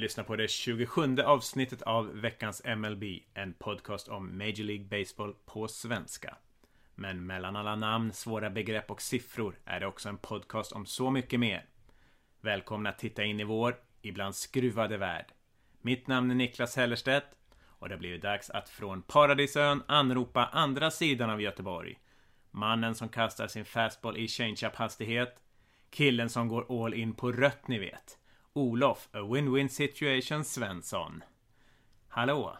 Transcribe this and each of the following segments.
Lyssnar på det 27 avsnittet av veckans MLB, en podcast om Major League Baseball på svenska. Men mellan alla namn, svåra begrepp och siffror är det också en podcast om så mycket mer. Välkomna att titta in i vår, ibland skruvade värld. Mitt namn är Niklas Hellerstedt och det har blivit dags att från Paradisön anropa andra sidan av Göteborg. Mannen som kastar sin fastball i change-up hastighet. Killen som går all in på rött ni vet. Olof, a win-win situation Svensson. Hallå!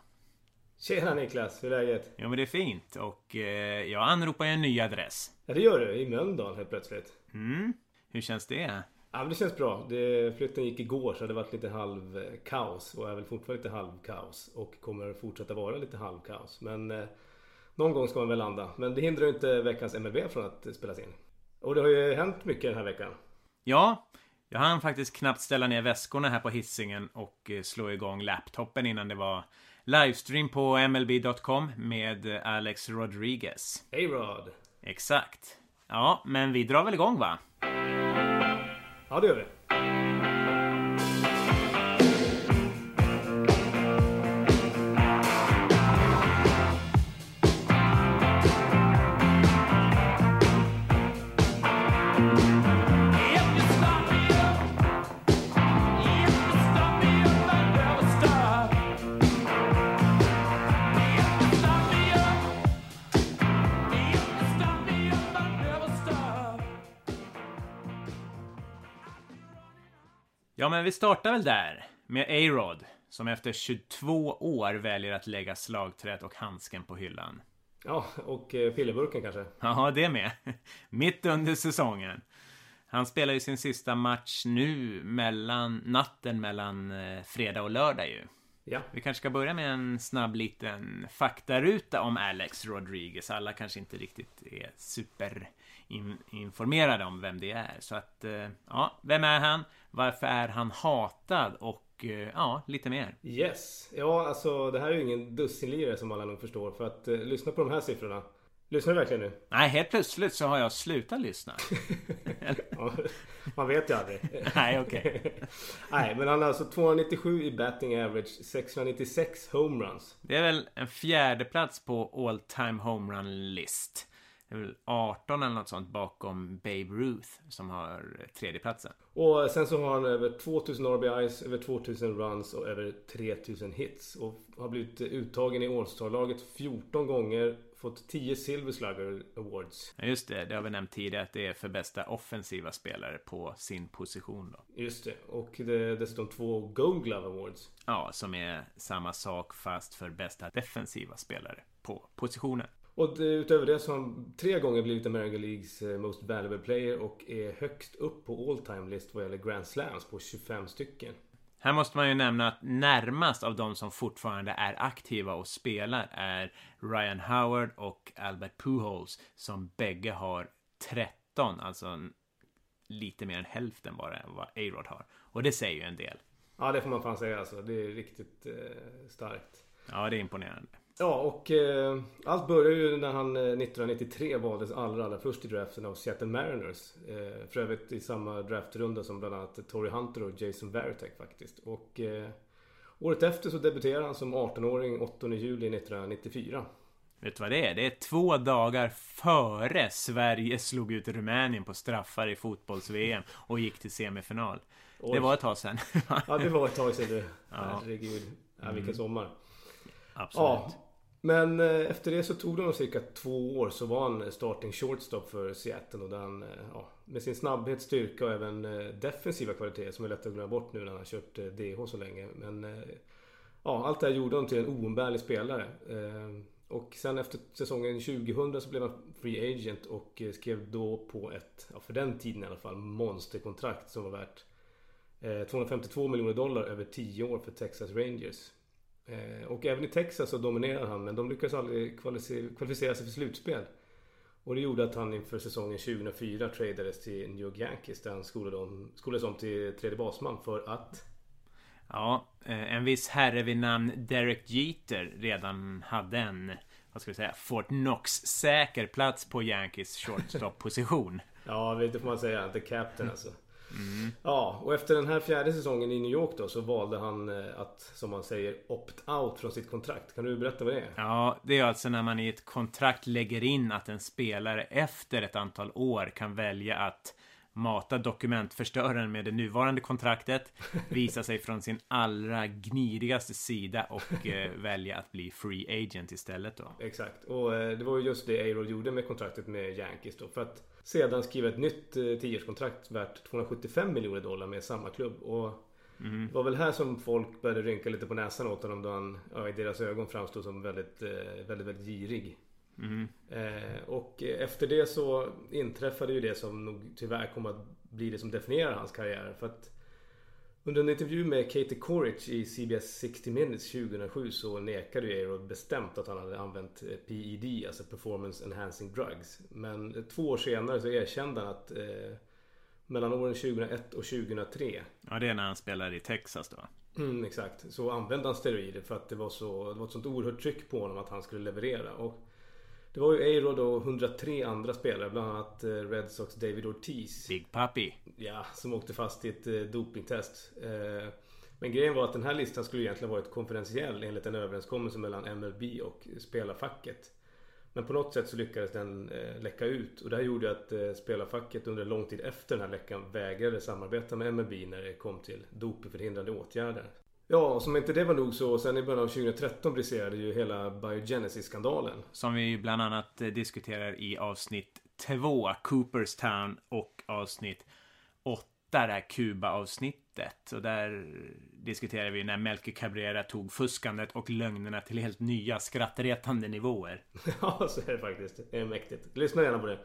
Tjena Niklas, hur är läget? Jo men det är fint och eh, jag anropar en ny adress. Ja det gör du, i Mölndal helt plötsligt. Mm, hur känns det? Ja men det känns bra. Det, flytten gick igår så det varit lite halvkaos och är väl fortfarande lite halvkaos. Och kommer fortsätta vara lite halvkaos. Men eh, någon gång ska man väl landa. Men det hindrar ju inte veckans MLB från att spelas in. Och det har ju hänt mycket den här veckan. Ja, jag hann faktiskt knappt ställa ner väskorna här på hissingen och eh, slå igång laptopen innan det var livestream på MLB.com med Alex Rodriguez. Hej Rod! Exakt. Ja, men vi drar väl igång va? Ja det gör vi. Men vi startar väl där med A-Rod som efter 22 år väljer att lägga slagträet och handsken på hyllan. Ja, och eh, pillerburken kanske. Ja, det med. Mitt under säsongen. Han spelar ju sin sista match nu mellan natten mellan eh, fredag och lördag ju. Ja. Vi kanske ska börja med en snabb liten faktaruta om Alex Rodriguez. Alla kanske inte riktigt är superinformerade om vem det är. Så att, eh, ja, vem är han? Varför är han hatad? Och eh, ja, lite mer. Yes. Ja, alltså det här är ju ingen dussinlirare som alla nog förstår. För att eh, lyssna på de här siffrorna. Lyssnar du verkligen nu? Nej, helt plötsligt så har jag slutat lyssna. Ja, man vet ju aldrig. Nej, okej. Nej, men han har alltså 297 i batting average, 696 homeruns. Det är väl en fjärde plats på all time homerun list. Är väl 18 eller något sånt bakom Babe Ruth som har tredjeplatsen. Och sen så har han över 2000 RBIs, över 2000 runs och över 3000 hits. Och har blivit uttagen i All-Star-laget 14 gånger. Fått 10 Silver Slugger Awards. Ja, just det. Det har vi nämnt tidigare att det är för bästa offensiva spelare på sin position då. Just det. Och det är dessutom två Gold Glove Awards. Ja, som är samma sak fast för bästa defensiva spelare på positionen. Och det, utöver det så har han tre gånger blivit American Leagues eh, Most Valuable Player och är högst upp på all time list vad gäller Grand Slams på 25 stycken. Här måste man ju nämna att närmast av de som fortfarande är aktiva och spelar är Ryan Howard och Albert Pujols som bägge har 13, alltså lite mer än hälften bara än vad A-Rod har. Och det säger ju en del. Ja, det får man fan säga alltså. Det är riktigt eh, starkt. Ja, det är imponerande. Ja, och eh, allt började ju när han eh, 1993 valdes allra, allra först i draften av Seattle Mariners. Eh, för övrigt i samma draftrunda som bland annat Torrey Hunter och Jason Varitek faktiskt. Och eh, året efter så debuterade han som 18-åring 8 juli 1994. Vet du vad det är? Det är två dagar före Sverige slog ut Rumänien på straffar i fotbolls-VM och gick till semifinal. Oj. Det var ett tag sedan. Ja, det var ett tag sedan du. Ja. Mm. Herregud. Ja, vilken sommar. Absolut. Ja. Men eh, efter det så tog det nog cirka två år så var han eh, starting shortstop för Seattle och där han, eh, ja, med sin snabbhet, styrka och även defensiva kvaliteter som är lätt att glömma bort nu när han har kört DH så länge. Men ja, allt det här gjorde honom till en oumbärlig spelare. Och sen efter säsongen 2000 så blev han free agent och skrev då på ett, ja, för den tiden i alla fall, monsterkontrakt som var värt 252 miljoner dollar över 10 år för Texas Rangers. Eh, Och även i Texas så dominerade han men de lyckades aldrig kvalific- kvalificera sig för slutspel. Och det gjorde att han inför säsongen 2004 tradades till New York Yankees där han skolades om till tredje basman för att Ja, eh, en viss herre vid namn Derek Jeter redan hade en, vad ska vi säga, Fort Knox-säker plats på Yankees shortstop-position. Ja, det får man säga. The Captain alltså. Mm. Ja, och efter den här fjärde säsongen i New York då så valde han eh, att, som man säger, opt-out från sitt kontrakt. Kan du berätta vad det är? Ja, det är alltså när man i ett kontrakt lägger in att en spelare efter ett antal år kan välja att mata dokumentförstöraren med det nuvarande kontraktet, visa sig från sin allra gnidigaste sida och eh, välja att bli free agent istället då. Exakt, och eh, det var ju just det Arold gjorde med kontraktet med Yankees då. För att sedan skriva ett nytt eh, tioårskontrakt värt 275 miljoner dollar med samma klubb. Och Mm. Det var väl här som folk började rynka lite på näsan åt honom då han ja, i deras ögon framstod som väldigt, eh, väldigt, väldigt girig. Mm. Eh, och efter det så inträffade ju det som nog tyvärr kommer att bli det som definierar hans karriär. För att under en intervju med Katie Couric i CBS 60 Minutes 2007 så nekade ju Aerod bestämt att han hade använt eh, PED, alltså Performance Enhancing Drugs. Men två år senare så erkände han att eh, mellan åren 2001 och 2003 Ja det är när han spelade i Texas då Mm, exakt. Så använde han steroider för att det var, så, det var ett sånt oerhört tryck på honom att han skulle leverera. Och det var ju Eirod och 103 andra spelare, bland annat eh, Red Sox David Ortiz. Big Papi. Ja, som åkte fast i ett eh, dopingtest. Eh, men grejen var att den här listan skulle egentligen varit konferentiell enligt en överenskommelse mellan MLB och spelarfacket. Men på något sätt så lyckades den läcka ut och det här gjorde att spelarfacket under lång tid efter den här läckan vägrade samarbeta med MLB när det kom till dopingförhindrande åtgärder. Ja, och som inte det var nog så sen i början av 2013 briserade ju hela Biogenesis-skandalen. Som vi bland annat eh, diskuterar i avsnitt 2, Cooperstown och avsnitt 8, där Kuba-avsnittet. Och där diskuterar vi när Melker Cabrera tog fuskandet och lögnerna till helt nya skrattretande nivåer. ja, så är det faktiskt. Det är mäktigt. Lyssna gärna på det.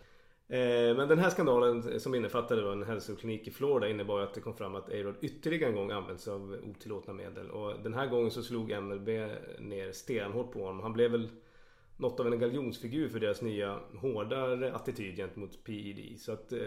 Eh, men den här skandalen som innefattade en hälsoklinik i Florida innebar att det kom fram att Aerod ytterligare en gång använts sig av otillåtna medel. Och den här gången så slog MLB ner stenhårt på honom. Han blev väl något av en galjonsfigur för deras nya hårdare attityd gentemot PED. Så att eh,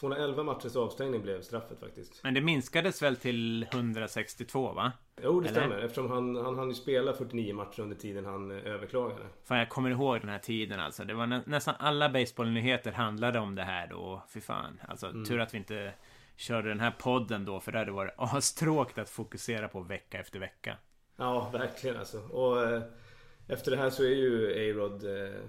211 matchers avstängning blev straffet faktiskt. Men det minskades väl till 162 va? Jo det Eller? stämmer eftersom han, han hann ju spela 49 matcher under tiden han eh, överklagade. Fan jag kommer ihåg den här tiden alltså. Det var nä nästan alla baseballnyheter handlade om det här då. Fy fan. Alltså mm. tur att vi inte körde den här podden då. För det hade varit astråkigt att fokusera på vecka efter vecka. Ja verkligen alltså. Och eh, efter det här så är ju A-Rod eh,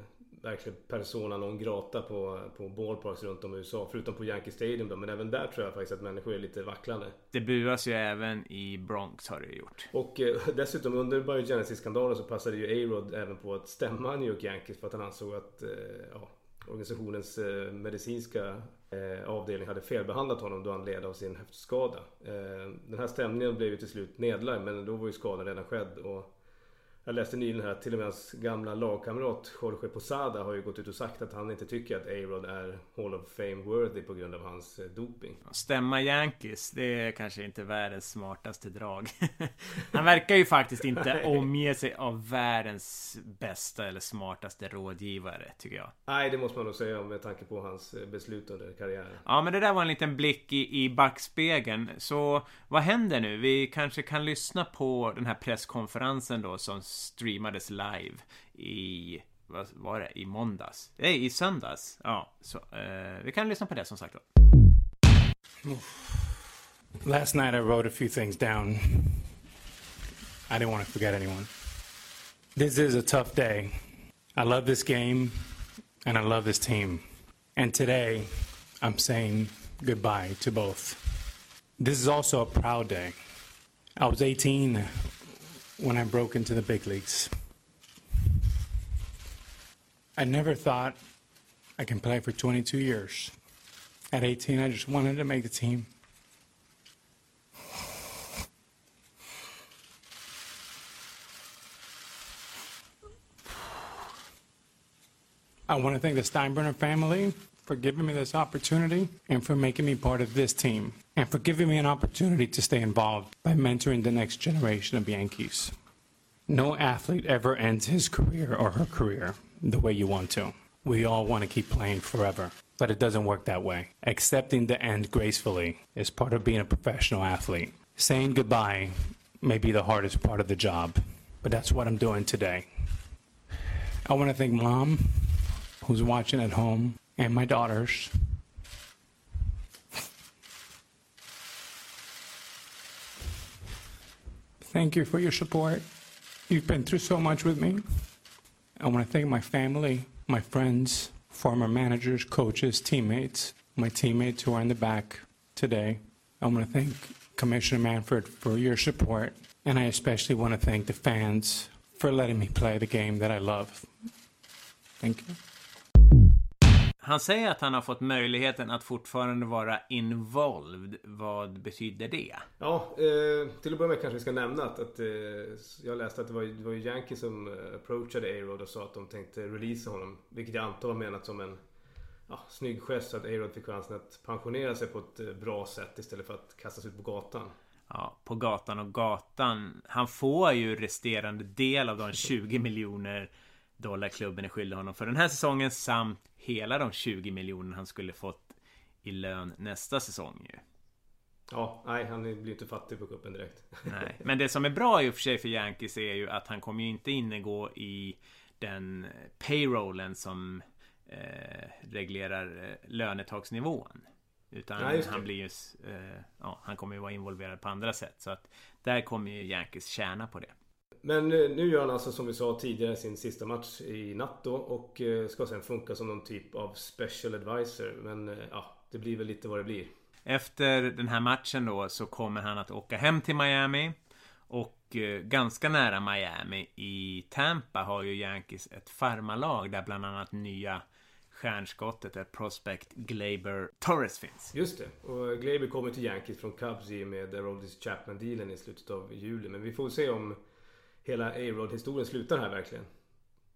verkligen persona non grata på, på ballparks runt om i USA. Förutom på Yankee Stadium då. Men även där tror jag faktiskt att människor är lite vacklande. Det buas ju även i Bronx har det gjort. Och eh, dessutom under Biogenesis-skandalen så passade ju A-Rod även på att stämma New York Yankees för att han ansåg att eh, ja, organisationens eh, medicinska eh, avdelning hade felbehandlat honom då han led av sin höftskada. Eh, den här stämningen blev ju till slut nedlagd men då var ju skadan redan skedd. Och jag läste nyligen här att till och med hans gamla lagkamrat Jorge Posada har ju gått ut och sagt att han inte tycker att A-Rod är Hall of Fame worthy på grund av hans eh, doping. Stämma Yankees, det är kanske inte världens smartaste drag. han verkar ju faktiskt inte omge sig av världens bästa eller smartaste rådgivare, tycker jag. Nej, det måste man nog säga med tanke på hans eh, beslut under karriären. Ja, men det där var en liten blick i, i backspegeln. Så vad händer nu? Vi kanske kan lyssna på den här presskonferensen då som streamades live i vad var det? I måndags? Nej, i söndags. Ja, så eh, vi kan lyssna på det som sagt då. Last night I wrote a few things down. I didn't want to forget anyone. This is a tough day. I love this game and I love this team. And today I'm saying goodbye to both. This is also a proud day. I was 18 when I broke into the big leagues. I never thought I can play for 22 years. At 18, I just wanted to make the team. I want to thank the Steinbrenner family for giving me this opportunity and for making me part of this team and for giving me an opportunity to stay involved by mentoring the next generation of Yankees. No athlete ever ends his career or her career the way you want to. We all want to keep playing forever, but it doesn't work that way. Accepting the end gracefully is part of being a professional athlete. Saying goodbye may be the hardest part of the job, but that's what I'm doing today. I want to thank mom, who's watching at home, and my daughters. Thank you for your support. You've been through so much with me. I want to thank my family, my friends, former managers, coaches, teammates, my teammates who are in the back today. I want to thank Commissioner Manford for your support, and I especially want to thank the fans for letting me play the game that I love. Thank you. Han säger att han har fått möjligheten att fortfarande vara involved. Vad betyder det? Ja, eh, till att börja med kanske vi ska nämna att, att eh, jag läste att det var, det var Yankee som eh, approachade A-Rod och sa att de tänkte releasa honom. Vilket jag antar var menat som en ja, snygg gest så att A-Rod fick chansen att pensionera sig på ett eh, bra sätt istället för att kastas ut på gatan. Ja, på gatan och gatan. Han får ju resterande del av de 20 miljoner dollar klubben är skyldig honom för den här säsongen samt hela de 20 miljoner han skulle fått i lön nästa säsong ju. Ja, nej han blir inte fattig på kuppen direkt. Nej, men det som är bra i och för sig för Yankees är ju att han kommer ju inte ingå i den payrollen som eh, reglerar eh, lönetaksnivån. Utan Ja, han blir ju... Eh, ja, han kommer ju vara involverad på andra sätt. Så att där kommer ju Yankees tjäna på det. Men eh, nu gör han alltså som vi sa tidigare sin sista match i natt då och eh, ska sen funka som någon typ av special advisor. Men eh, ja, det blir väl lite vad det blir. Efter den här matchen då så kommer han att åka hem till Miami. Och ganska nära Miami i Tampa har ju Yankees ett farmalag där bland annat nya stjärnskottet är prospect Glaber Torres finns. Just det. Och Gleyber kommer till Yankees från Cubs i och med Aroldis Chapman-dealen i slutet av juli. Men vi får se om hela A-Rod-historien slutar här verkligen.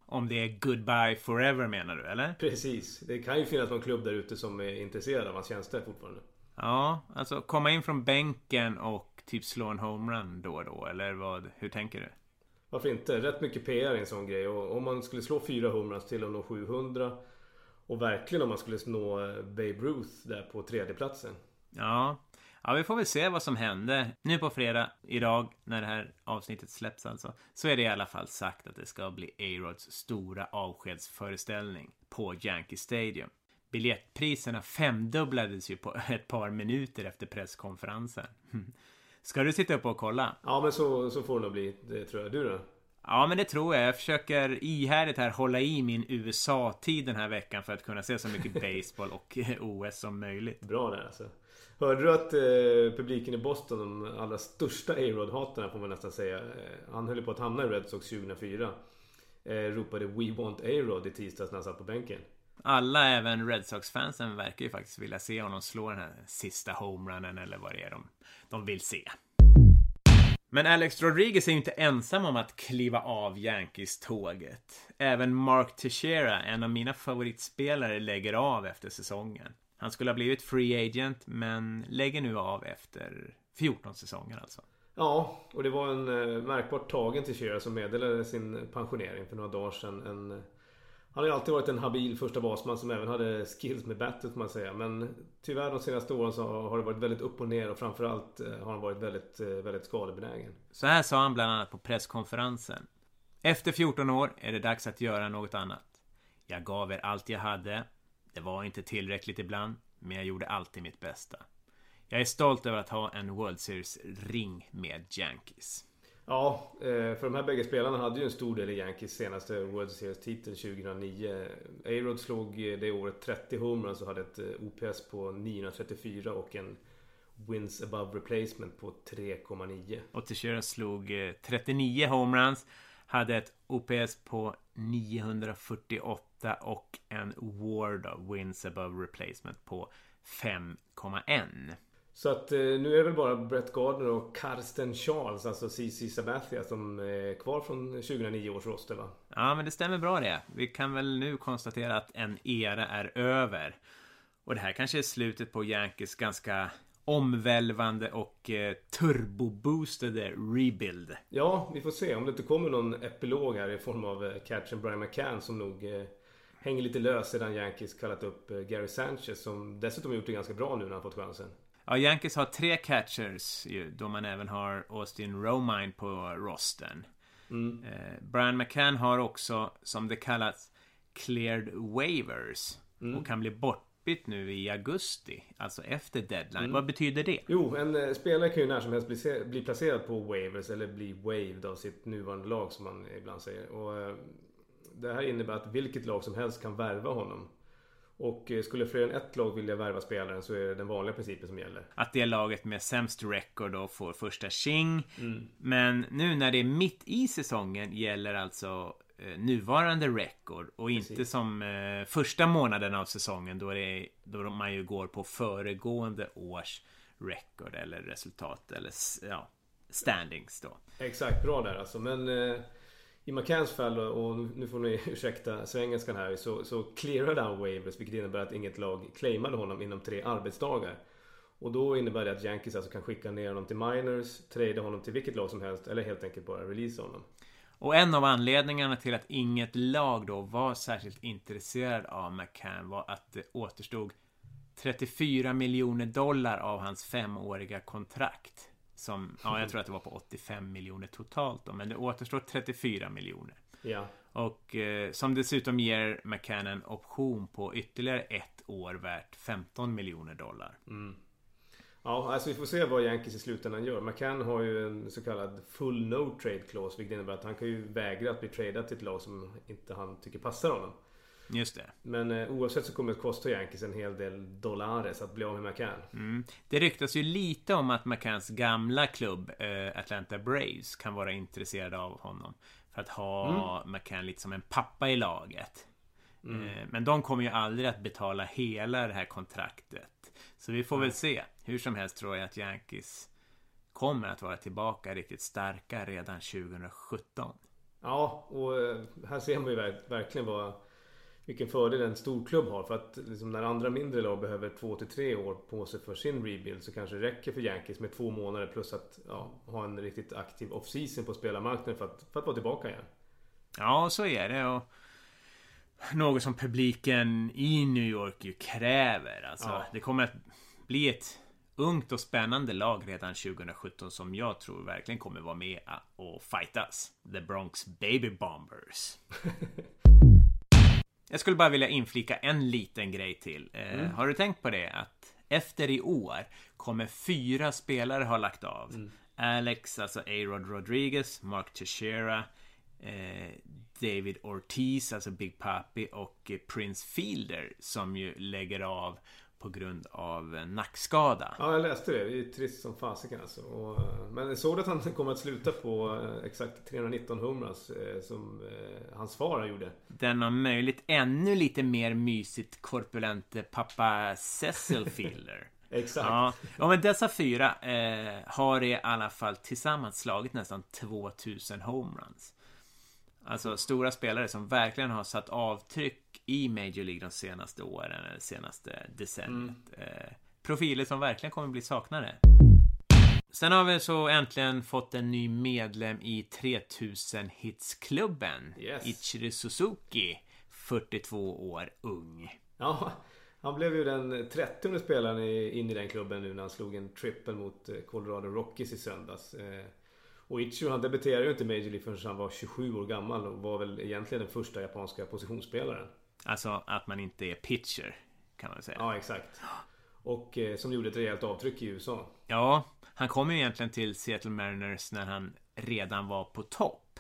Om det är goodbye forever menar du eller? Precis. Det kan ju finnas någon klubb där ute som är intresserad av hans tjänster fortfarande. Ja, alltså komma in från bänken och typ slå en homerun då och då eller vad? Hur tänker du? Varför inte? Rätt mycket PR i en sån grej. Och om man skulle slå 400 till och nå 700 och verkligen om man skulle nå eh, Babe Ruth där på tredjeplatsen. Ja, ja, vi får väl se vad som hände nu på fredag, idag, när det här avsnittet släpps alltså. Så är det i alla fall sagt att det ska bli A-Rods stora avskedsföreställning på Yankee Stadium. Biljettpriserna femdubblades ju på ett par minuter efter presskonferensen. Ska du sitta upp och kolla? Ja men så, så får det nog bli. Det tror jag. Du då? Ja, men det tror jag. Jag försöker ihärdigt här hålla i min USA-tid den här veckan för att kunna se så mycket baseball och OS som möjligt. Bra där alltså. Hörde du att eh, publiken i Boston, de allra största A-Rod-hatarna får man nästan säga. Eh, han höll ju på att hamna i Red Sox 2004. Eh, ropade We want A-Rod i tisdags när han satt på bänken. Alla, även Red Sox-fansen, verkar ju faktiskt vilja se honom slå den här sista homerunnen eller vad det är de, de vill se. Men Alex Rodriguez är ju inte ensam om att kliva av Yankees-tåget. Även Mark Teixeira, en av mina favoritspelare, lägger av efter säsongen. Han skulle ha blivit free agent, men lägger nu av efter 14 säsonger alltså. Ja, och det var en eh, märkbart tagen till Shearer som meddelade sin pensionering för några dagar sedan. En, eh, han har ju alltid varit en habil första basman som även hade skills med battet får man säga. Men tyvärr de senaste åren så har det varit väldigt upp och ner och framförallt eh, har han varit väldigt, eh, väldigt skadebenägen. Så här sa han bland annat på presskonferensen. Efter 14 år är det dags att göra något annat. Jag gav er allt jag hade. Det var inte tillräckligt ibland, men jag gjorde alltid mitt bästa. Jag är stolt över att ha en World Series-ring med Yankees. Ja, eh, för de här bägge spelarna hade ju en stor del i Yankees senaste World Series-titel 2009. A-Rod slog eh, det året 30 homeruns och hade ett eh, OPS på 934 och en Wins above replacement på 3,9. Och Teixeira slog eh, 39 homeruns. Hade ett OPS på 948 och en WAR då, Wins above replacement på 5,1. Så att eh, nu är det väl bara Brett Gardner och Karsten Charles, alltså CC Sabathia, som är kvar från 2009 års roster va? Ja, men det stämmer bra det. Vi kan väl nu konstatera att en era är över. Och det här kanske är slutet på Yankees ganska omvälvande och eh, turboboostade rebuild. Ja, vi får se om det inte kommer någon epilog här i form av eh, catchen Brian McCann som nog eh, hänger lite lös sedan Yankees kallat upp eh, Gary Sanchez som dessutom gjort det ganska bra nu när han fått chansen. Ja, Yankees har tre catchers ju, då man även har Austin Romine på rosten. Mm. Brian McCann har också, som det kallas, cleared waivers. Och kan bli borta stoppigt nu i augusti. Alltså efter deadline. Vad betyder det? Jo, en eh, spelare kan ju när som helst bli, bli placerad på waivers eller bli waved av sitt nuvarande lag som man ibland säger. Och, eh, det här innebär att vilket lag som helst kan värva honom. Och eh, skulle fler än ett lag vilja värva spelaren så är det den vanliga principen som gäller. Att det laget med sämst record då får första tjing. Men nu när det är mitt i säsongen gäller alltså nuvarande record och inte Precis. som eh, första månaden av säsongen då, det då man ju går på föregående års record eller resultat eller ja, standings då. Exakt, bra där alltså. Men eh, i McCanns fall och nu får ni ursäkta svengelskan här så, så clearade han waivers vilket innebär att inget lag claimade honom inom tre arbetsdagar. Och då innebär det att Yankees alltså kan skicka ner honom till minors, trada honom till vilket lag som helst eller helt enkelt bara releasa honom. Och en av anledningarna till att inget lag då var särskilt intresserad av McCann var att det återstod 34 miljoner dollar av hans femåriga kontrakt. Som, ja, jag tror att det var på 85 miljoner totalt då, men det återstår 34 miljoner. Ja, Och eh, som dessutom ger McCann en option på ytterligare ett år värt 15 miljoner dollar. Ja, alltså vi får se vad Yankees i slutändan gör. McCann har ju en så kallad full no trade clause vilket innebär att han kan ju vägra att bli tradad till ett lag som inte han tycker passar honom. Just det. Men eh, oavsett så kommer det kosta Yankees en hel del dollares att bli av med McCann. Mm. Det ryktas ju lite om att McCanns gamla klubb eh, Atlanta Braves kan vara intresserade av honom. För att ha McCann lite som en pappa i laget. Eh, men de kommer ju aldrig att betala hela det här kontraktet. Så vi får väl se. Hur som helst tror jag att Yankees kommer att vara tillbaka riktigt starka redan 2017. Ja, och eh, här ser man ju verk- verkligen vad, vilken fördel en stor klubb har. För att liksom, när andra mindre lag behöver två till tre år på sig för sin rebuild så kanske det räcker för Yankees med två månader plus att ja, ha en riktigt aktiv off-season på spelarmarknaden för att, för att vara tillbaka igen. Ja, så är det. Och något som publiken i New York ju kräver. Alltså, Ja. det kommer att bli ett ungt och spännande lag redan 2017 som jag tror verkligen kommer vara med och fightas. The Bronx Baby Bombers. Jag skulle bara vilja inflika en liten grej till. Eh, Har du tänkt på det? Att efter i år kommer fyra spelare ha lagt av. Alex, alltså A-Rod Rodriguez, Mark Teixeira, eh, David Ortiz, alltså Big Papi och eh, Prince Fielder som ju lägger av på grund av nackskada. Ja, jag läste det. Det är trist som fasiken alltså. Och, eh, men såg du att han kommer att sluta på eh, exakt 319 homeruns eh, som hans far gjorde? Den om möjligt ännu lite mer mysigt korpulente pappa Cecil Fielder. Exakt. Ja, ja men dessa fyra eh, har i alla fall tillsammans slagit nästan 2000 homeruns. Alltså stora spelare som verkligen har satt avtryck i Major League de senaste åren, eller senaste decenniet. Eh, profiler som verkligen kommer bli saknade. Sen har vi så äntligen fått en ny medlem i 3000 hitsklubben. Yes. Ichiro Suzuki, 42 år ung. Ja, han blev ju den 30 spelaren in i den klubben nu när han slog en triple mot eh, Colorado Rockies i söndags. Eh, Och Ichiro han debuterade ju inte i Major League förrän han var 27 år gammal och var väl egentligen den första japanska positionsspelaren. Alltså att man inte är pitcher, kan man säga. Ja, exakt. Och eh, som gjorde ett rejält avtryck i USA. Ja, han kom ju egentligen till Seattle Mariners när han redan var på topp.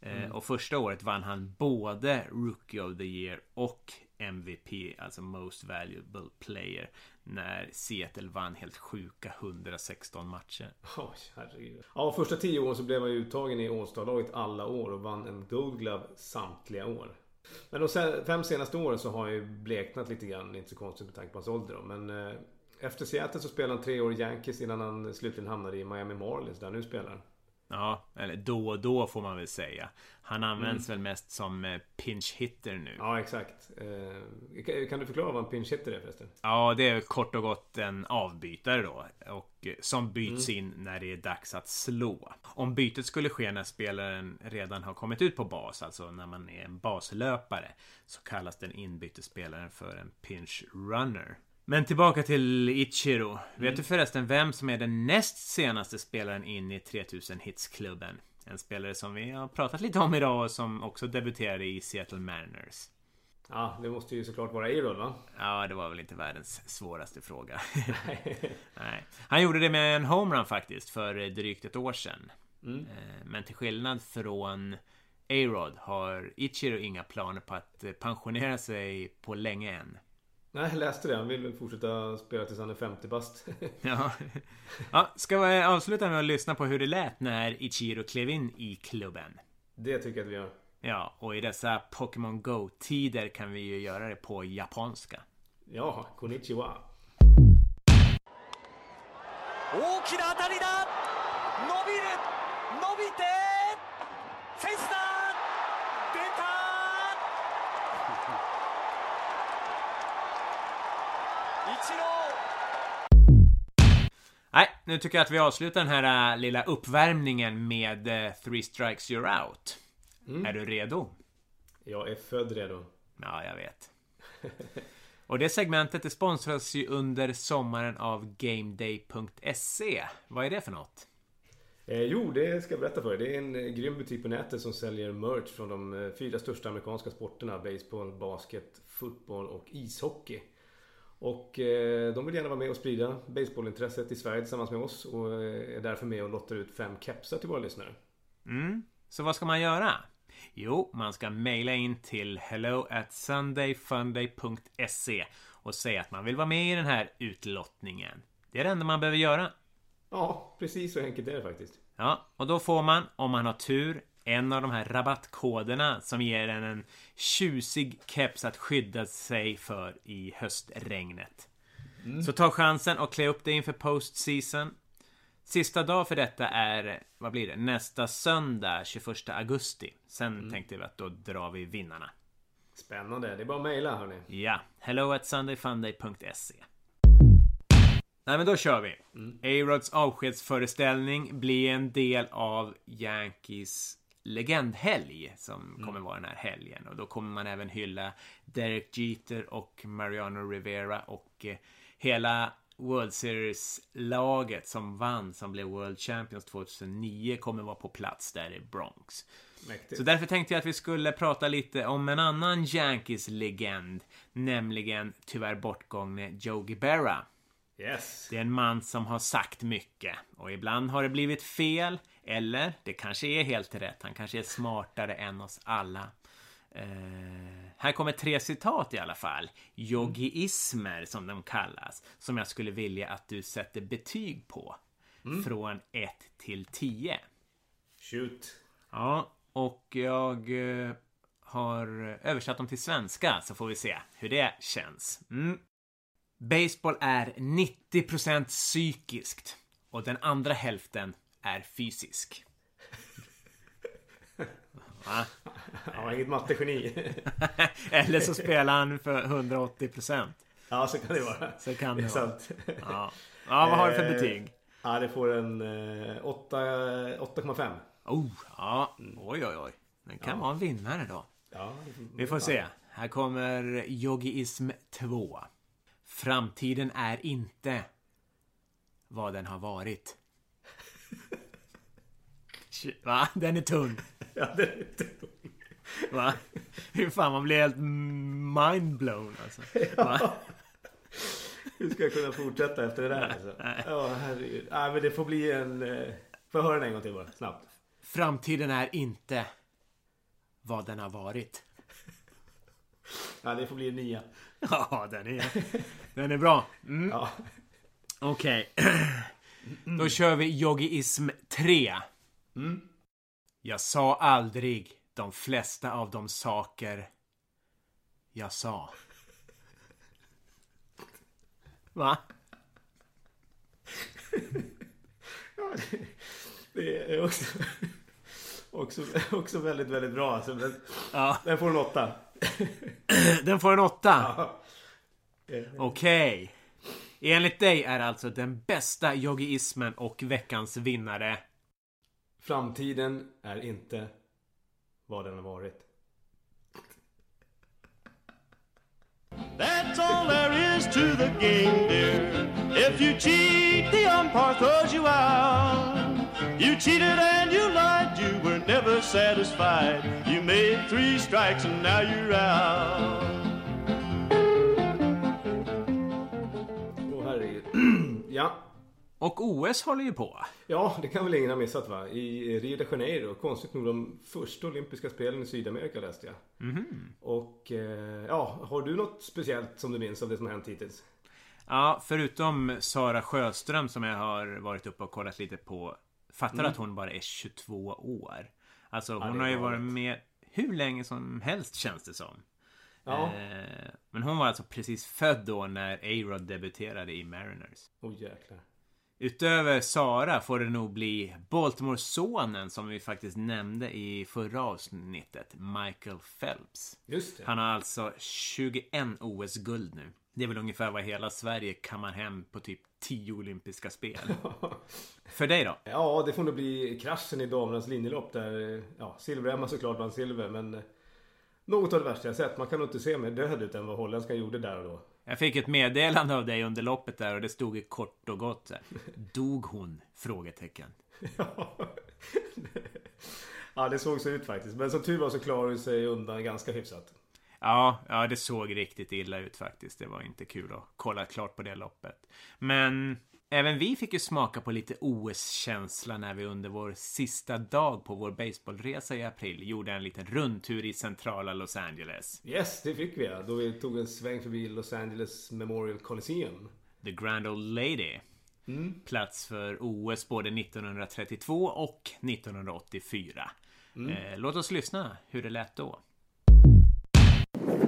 Eh, Och första året vann han både Rookie of the Year och MVP, alltså Most Valuable Player, när Seattle vann helt sjuka 116 matcher. Oj, herregud. Ja, första tio åren så blev han ju uttagen i All-Star-laget alla år och vann en Gold Glove samtliga år. Men de fem senaste åren så har han ju bleknat lite grann, inte så konstigt med tanke på hans ålder då. Men eh, efter Seattle så spelade han tre år i Yankees innan han slutligen hamnade i Miami Marlins där han nu spelar. Ja, eller då och då får man väl säga. Han används väl mest som eh, pinch hitter nu. Ja, exakt. Eh, kan- du förklara vad en pinch hitter är förresten? Ja, det är kort och gott en avbytare då. Och eh, som byts in när det är dags att slå. Om bytet skulle ske när spelaren redan har kommit ut på bas, alltså när man är en baslöpare, så kallas den inbytte spelaren för en pinch runner. Men tillbaka till Ichiro. Vet du förresten vem som är den näst senaste spelaren in i 3000 hits-klubben? En spelare som vi har pratat lite om idag och som också debuterade i Seattle Mariners. Ja, det måste ju såklart vara A-Rod va? Ja, det var väl inte världens svåraste fråga. Nej. Han gjorde det med en homerun faktiskt för drygt ett år sedan. Mm. Eh, Men till skillnad från A-Rod har Ichiro inga planer på att pensionera sig på länge än. Nej, jag läste det. Han vill väl fortsätta spela tills han är 50 bast. Ja. ja, ska vi avsluta med att lyssna på hur det lät när Ichiro klev in i klubben? det tycker jag att vi gör. Ja, och i dessa Pokémon Go-tider kan vi ju göra det på japanska. Ja, konnichiwa. 大きな当たりだ伸びる伸びて Nej, nu tycker jag att vi avslutar den här äh, lilla uppvärmningen med äh, Three Strikes You're Out. Är du redo? Jag är född redo. Ja, jag vet. Och det segmentet det sponsras ju under sommaren av GameDay.se. Vad är det för något? Eh, jo, det ska jag berätta för er. Det är en eh, grym butik på nätet som säljer merch från de eh, fyra största amerikanska sporterna. Baseball, basket, fotboll och ishockey. Och eh, de vill gärna vara med och sprida baseballintresset i Sverige tillsammans med oss. Och eh, är därför med och lottar ut fem kepsar till våra lyssnare. Mm. Så vad ska man göra? Jo, man ska mejla in till hello at sundayfunday.se och säga att man vill vara med i den här utlottningen. Det är det enda man behöver göra. Ja, precis så enkelt är det faktiskt. Ja, och då får man, om man har tur, en av de här rabattkoderna som ger en en tjusig keps att skydda sig för i höstregnet. Så ta chansen och klä upp dig inför postseason. Sista dag för detta är, vad blir det, nästa söndag 21 augusti. Sen tänkte vi att då drar vi vinnarna. Spännande. Det är bara att mejla hörni. Ja, hello at sundayfunday.se Nej men då kör vi. A-Rods avskedsföreställning blir en del av Yankees legendhelg som kommer vara den här helgen. Och då kommer man även hylla Derek Jeter och Mariano Rivera och eh, hela World Series-laget som vann, som blev World Champions 2009, kommer vara på plats där i Bronx. Mäktigt. Så därför tänkte jag att vi skulle prata lite om en annan Yankees-legend, nämligen tyvärr bortgångne Joe Berra. Yes. Det är en man som har sagt mycket och ibland har det blivit fel eller det kanske är helt rätt. Han kanske är smartare än oss alla. Eh, här kommer tre citat i alla fall. Yogiismer som de kallas. Som jag skulle vilja att du sätter betyg på. Från 1 till 10. Shoot. Ja, och jag eh, har översatt dem till svenska så får vi se hur det känns. Mm. Baseball är 90% psykiskt och den andra hälften är fysisk. Va? Ja, inget mattegeni. Eller så spelar han för 180%. ja, så kan det vara. Så kan det det är vara. sant. Ja. ja, vad har du för Eh, betyg? Ja, det får en eh, åtta- 8,5. Oh, ja. Oj, oj, oj. Den kan vara en vinnare då. Ja, Vi får se. Här kommer Yogiism 2. Framtiden är inte vad den har varit. Va? Den är tung. Ja, det är lite... Va? Hur fan, man blir helt mindblown alltså. Va? Hur ska jag kunna fortsätta efter det där alltså? Ja, herregud. Ja, men det får bli en... eh, Får jag höra den en gång till bara? Snabbt. Framtiden är inte vad den har varit. Ja, det får bli en nia. Ja, den är, den är bra. Mm. Ja. Okej. Då kör vi Yogiism 3. Jag sa aldrig de flesta av de saker jag sa. Va? Det är också... Också, också väldigt, väldigt bra alltså. Men Ja, den får en åtta. den får en åtta. Ja. Okej. Enligt dig är alltså den bästa yogiismen och veckans vinnare Framtiden är inte vad den har varit. That's all there is to the game, dear. If you cheat, the umpire throws you out. You cheated and you lied, you were never satisfied. You made three strikes and now you're out. Oh, ja. Och OS håller ju på. Ja, det kan väl ingen ha missat va? I Rio de Janeiro. Konstigt nog de första olympiska spelen i Sydamerika läste jag. Och eh, ja, har du något speciellt som du minns av det som har hänt hittills? Ja, förutom Sara Sjöström som jag har varit uppe och kollat lite på. Fattar att hon bara är 22 år. Alltså hon är har ju varit med hur länge som helst känns det som. Ja. Eh, men hon var alltså precis född då när A-Rod debuterade i Mariners. Åh oh, jäklar. Utöver Sara får det nog bli Baltimore-sonen som vi faktiskt nämnde i förra avsnittet. Michael Phelps. Just det. Han har alltså 21 OS-guld nu. Det är väl ungefär vad hela Sverige kammar hem på typ 10 olympiska spel. För dig då? Ja, det får nog bli kraschen i damernas linjelopp där. Ja, Silveremma såklart vann silver men eh, något av det värsta jag sett. Man kan nog inte se mer död ut än vad holländskan gjorde där och då. Jag fick ett meddelande av dig under loppet där och det stod ju kort och gott här. Dog hon? Frågetecken. Ja, det såg så ut faktiskt. Men som tur var så klarade hon sig undan ganska hyfsat. Ja, ja, det såg riktigt illa ut faktiskt. Det var inte kul att kolla klart på det loppet. Men även vi fick ju smaka på lite OS-känsla när vi under vår sista dag på vår baseballresa i april gjorde en liten rundtur i centrala Los Angeles. Yes, det fick vi ja. Då vi tog en sväng förbi Los Angeles Memorial Coliseum. The Grand Old Lady. Plats för OS både 1932 och 1984. Eh, låt oss lyssna hur det lät då.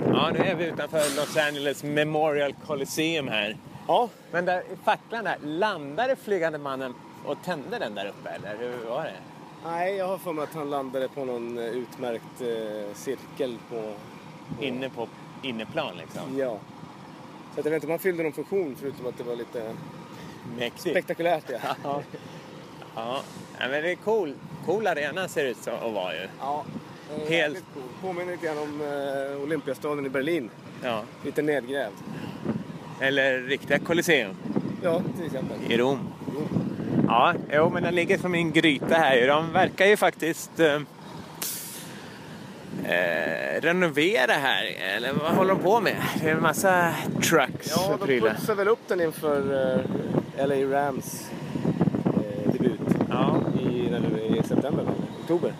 Ja, nu är vi utanför Los Angeles Memorial Coliseum här. Ja, Men där i facklan där, landade flygande mannen och tände den där uppe eller hur var det? nej jag har för mig att han landade på någon eh, utmärkt eh, cirkel på... Inne på inneplan liksom. Ja. Så att jag vet inte om han fyllde någon funktion förutom att det var lite Mäktigt. spektakulärt ja. Ja. ja, men det är cool. Cool arena ser det ut som att vara ju. Ja. Helt- Helt cool. Påminner lite grann om eh, Olympiastaden i Berlin. Ja. Lite nedgrävd. Eller riktiga Colosseum Ja, till exempel. i Rom. Ja, jo, men den ligger som i en gryta här. De verkar ju faktiskt eh, eh, renovera här. Eller vad håller de på med? Det är en massa trucks Ja, och de prylar. putsar väl upp den inför eh, LA Rams eh, debut Ja. i, när det i september, eller oktober.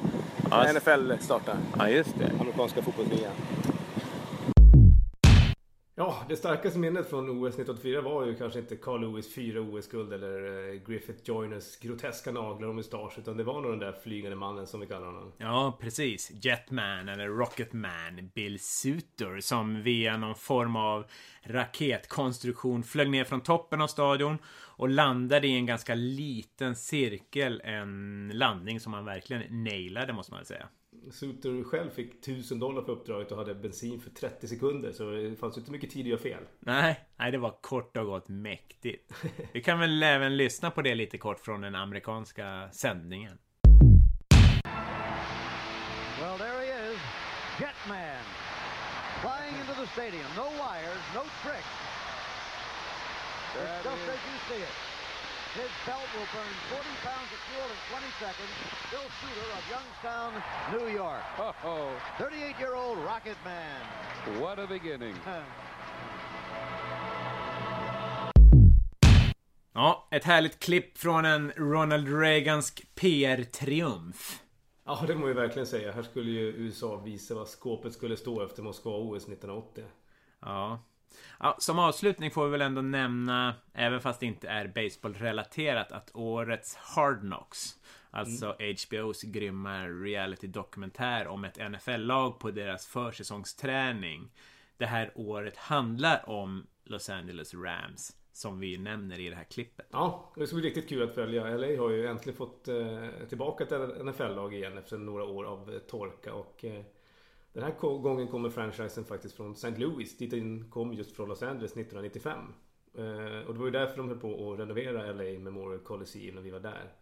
Ja. När NFL startar, ja, just det. amerikanska fotbollsligan. Ja, det starkaste minnet från OS 1984 var ju kanske inte Carl Lewis fyra OS-guld eller eh, Griffith Joyners groteska naglar och mustasch utan det var nog den där flygande mannen som vi kallar honom. Ja, precis. Jetman eller Rocketman Bill Suter som via någon form av raketkonstruktion flög ner från toppen av stadion och landade i en ganska liten cirkel. En landning som han verkligen nailade måste man säga. Suter själv fick 1000 dollar för uppdraget och hade bensin för 30 sekunder så det fanns inte mycket tid att göra fel. Nej, nej, det var kort och gott mäktigt. Vi kan väl även lyssna på det lite kort från den amerikanska sändningen. Well, there he is, Jetman, flying into the stadium. No wires, no tricks. It's just as you see it. His belt will burn 40 pounds of fuel in 20 seconds. Bill Suter of Youngstown, New York. Oh, 38-year-old Rocket Man. what a beginning. Ja, ett härligt klipp från en Ronald Reagansk PR-triumf. Ja, det må jag verkligen säga. Här skulle ju USA visa vad skåpet skulle stå efter Moskva-OS 1980. Ja. Ja. Som avslutning får vi väl ändå nämna, även fast det inte är baseballrelaterat, att årets Hard Knocks, alltså HBOs grymma reality-dokumentär om ett NFL-lag på deras försäsongsträning, det här året handlar om Los Angeles Rams, som vi nämner i det här klippet. Ja, det ska bli riktigt kul att följa. LA har ju äntligen fått eh, tillbaka ett NFL-lag igen efter några år av torka och eh, den här gången kommer franchisen faktiskt från St. Louis. Dit den kom just från Los Angeles 1995. Eh, och det var ju därför de höll på att renovera LA Memorial Coliseum när vi var där.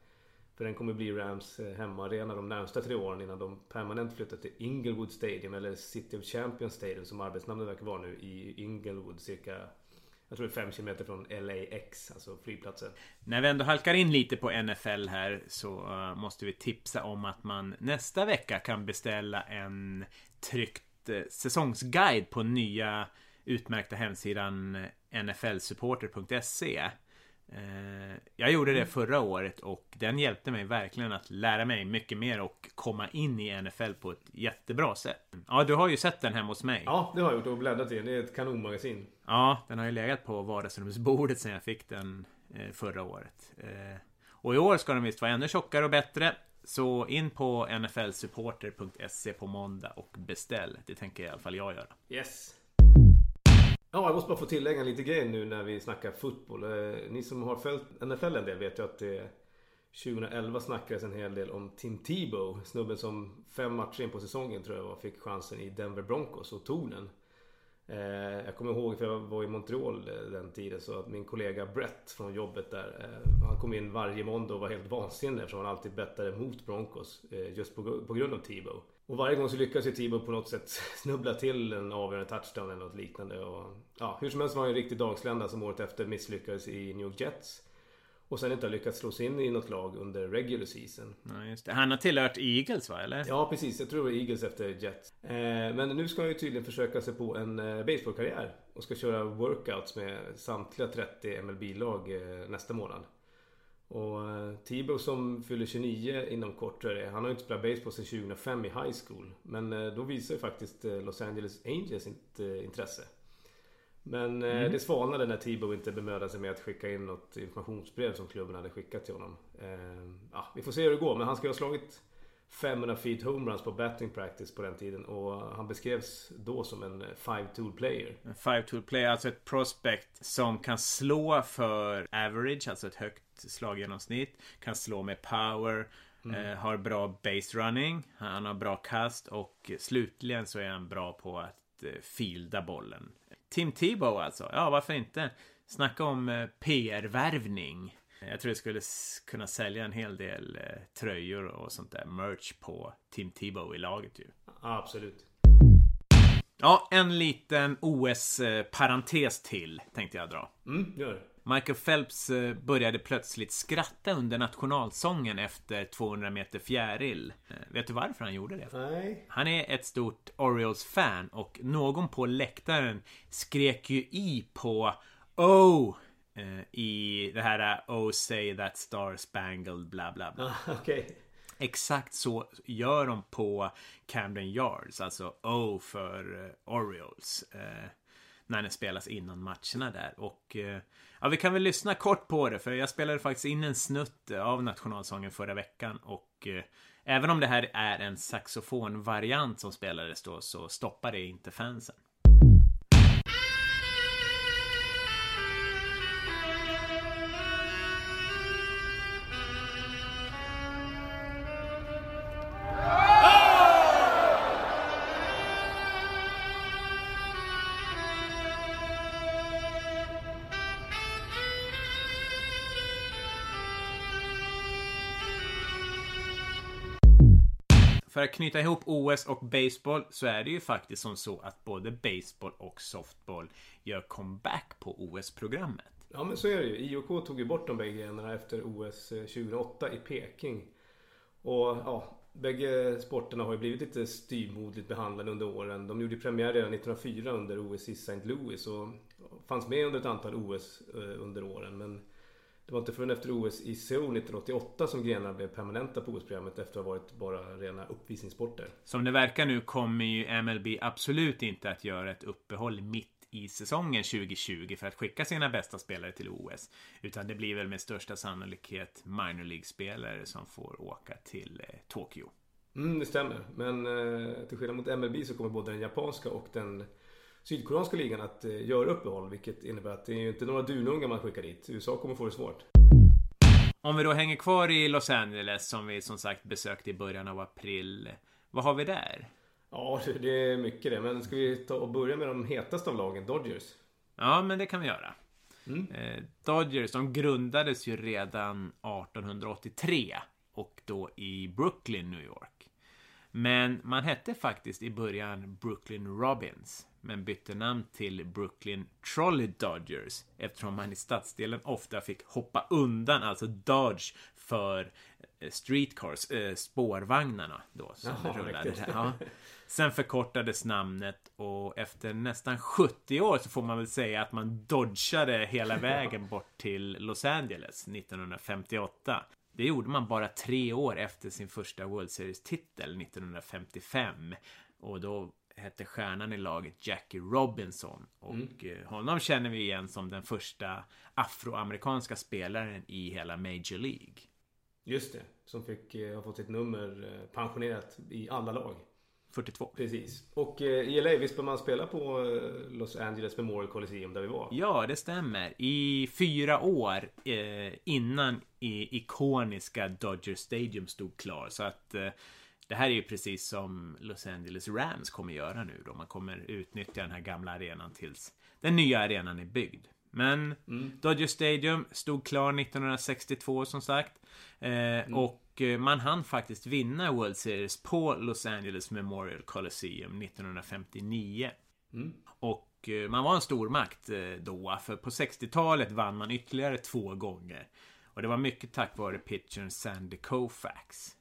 För den kommer bli Rams eh, hemmaarena de närmsta tre åren innan de permanent flyttar till Inglewood Stadium eller City of Champions Stadium som arbetsnamnet verkar vara nu i Inglewood cirka jag tror det är 5 km från LAX, alltså flygplatsen. När vi ändå halkar in lite på NFL här så eh, måste vi tipsa om att man nästa vecka kan beställa en tryckt eh, säsongsguide på nya utmärkta hemsidan nflsupporter.se. Eh, jag gjorde det förra året och den hjälpte mig verkligen att lära mig mycket mer och komma in i NFL på ett jättebra sätt. Ja, du har ju sett den hemma hos mig. Ja, det har jag gjort och bläddrat i den. Det är ett kanonmagasin. Ja, den har ju legat på vardagsrumsbordet sedan jag fick den eh, förra året. Eh, och i år ska den visst vara ännu tjockare och bättre. Så in på nflsupporter.se på måndag och beställ. Det tänker i alla fall jag göra. Yes. Ja, jag måste bara få tillägga lite grejer nu när vi snackar fotboll. Eh, ni som har följt NFL en del vet ju att det 2011 snackades en hel del om Tim Tebow. Snubben som fem matcher in på säsongen tror jag var, fick chansen i Denver Broncos och tog den. Eh, Jag kommer ihåg för jag var i Montreal eh, den tiden så att min kollega Brett från jobbet där eh, Han kom in varje måndag och var helt vansinnig eftersom han alltid bettade mot Broncos eh, Just på, på grund av Tebow. Och varje gång så lyckas ju Tebow på något sätt snubbla till en avgörande touchdown eller något liknande. Och, ja, hur som helst var han en riktig dagslända som året efter misslyckades i New York Jets. Och sen inte har lyckats slå sig in i något lag under regular season. Ja. Han har tillhört Eagles va, eller? Ja precis, jag tror det var Eagles efter Jets. Eh, men nu ska han ju tydligen försöka sig på en eh, baseballkarriär. Och ska köra workouts med samtliga 30 MLB-lag eh, nästa månad. Och eh, Tebow som fyller 29 inom kort det är. Han har ju inte spelat baseball sedan 2005 i high school. Men eh, då visar ju faktiskt eh, Los Angeles Angels eh, intresse. Men eh, det svalnade när Tebow inte bemödade sig med att skicka in något informationsbrev som klubben hade skickat till honom. Eh, ja, vi får se hur det går. Men han ska ha slagit 500 feet homeruns på batting practice på den tiden. Och han beskrevs då som en eh, five-tool player. En five tool player, alltså ett prospect som kan slå för average, alltså ett högt slaggenomsnitt. Kan slå med power. Eh, har bra base running. Han har bra kast och slutligen så är han bra på att fielda bollen. Tim Tebow alltså. Ja, varför inte? Snacka om eh, PR-värvning. Jag tror jag skulle kunna sälja en hel del eh, tröjor och sånt där merch på Tim Tebow i laget ju. Absolut. Ja, en liten OS-parentes till tänkte jag dra. Mm, gör det. Michael Phelps eh, började plötsligt skratta under nationalsången efter 200 meter fjäril. Eh, Vet du varför han gjorde det? Nej. Han är ett stort Orioles-fan och någon på läktaren skrek ju i på Oh! I det här Oh say that star spangled bla bla bla. Ah, Okej. Exakt så gör de på Camden Yards, alltså O för Orioles. När den spelas innan matcherna där. Och ja, vi kan väl lyssna kort på det, för jag spelade faktiskt in en snutt eh, av nationalsången förra veckan. Och eh, även om det här är en saxofonvariant som spelades då, så stoppar det inte fansen. Knyta ihop OS och baseball så är det ju faktiskt som så att både baseball och softball gör comeback på OS-programmet. Ja men så är det ju. IOK tog ju bort de bägge grenarna efter OS 2008 eh, i Peking. Och ja, bägge sporterna har ju blivit lite styvmoderligt behandlade under åren. De gjorde ju premiär redan 1904 under OS i St. Louis och fanns med under ett antal OS eh, under åren. Men det var inte förrän efter OS i Seoul 1988 som grenarna blev permanenta på OS-programmet efter att ha varit bara rena uppvisningssporter. Som det verkar nu kommer ju MLB absolut inte att göra ett uppehåll mitt i säsongen 2020 för att skicka sina bästa spelare till OS. Utan det blir väl med största sannolikhet minor League-spelare som får åka till eh, Tokyo. Mm, det stämmer. Men eh, till skillnad mot MLB så kommer både den japanska och den sydkoreanska ligan att eh, göra uppehåll. Vilket innebär att det är ju inte några dunungar man skickar dit. USA kommer få det svårt. Om vi då hänger kvar i Los Angeles som vi som sagt besökte i början av april. Vad har vi där? Ja, det- är mycket det. Men ska vi ta och börja med de hetaste av lagen, Dodgers? Ja, men det kan vi göra. Eh, Dodgers, de grundades ju redan 1883 och då i Brooklyn, New York. Men man hette faktiskt i början Brooklyn Robins, men bytte namn till Brooklyn Trolley Dodgers eftersom man i stadsdelen ofta fick hoppa undan, alltså dodge, för eh, streetcars, eh, spårvagnarna då som Jaha, rullade. Ja. Sen förkortades namnet och efter nästan 70 år så får man väl säga att man dodgade hela vägen bort till Los Angeles 1958. Det gjorde man bara tre år efter sin första World Series-titel 1955. Och då hette stjärnan i laget Jackie Robinson. Och eh, honom känner vi igen som den första afroamerikanska spelaren i hela Major League. Just det. Som fick, eh, har fått sitt nummer eh, pensionerat i alla lag. 42. Precis. Och i LA, visst bör man spela på Los Angeles Memorial Coliseum där vi var? Ja, det stämmer. I fyra år innan i, ikoniska Dodger Stadium stod klar. Så att det här är ju precis som Los Angeles Rams kommer göra nu då. Man kommer utnyttja den här gamla arenan tills den nya arenan är byggd. Men Dodger Stadium stod klar 1962 som sagt. Eh, Och eh, man hann faktiskt vinna World Series på Los Angeles Memorial Coliseum 1959. Och eh, man var en stormakt eh, då, för på 60-talet vann man ytterligare två gånger. Och det var mycket tack vare pitchern Sandy Koufax.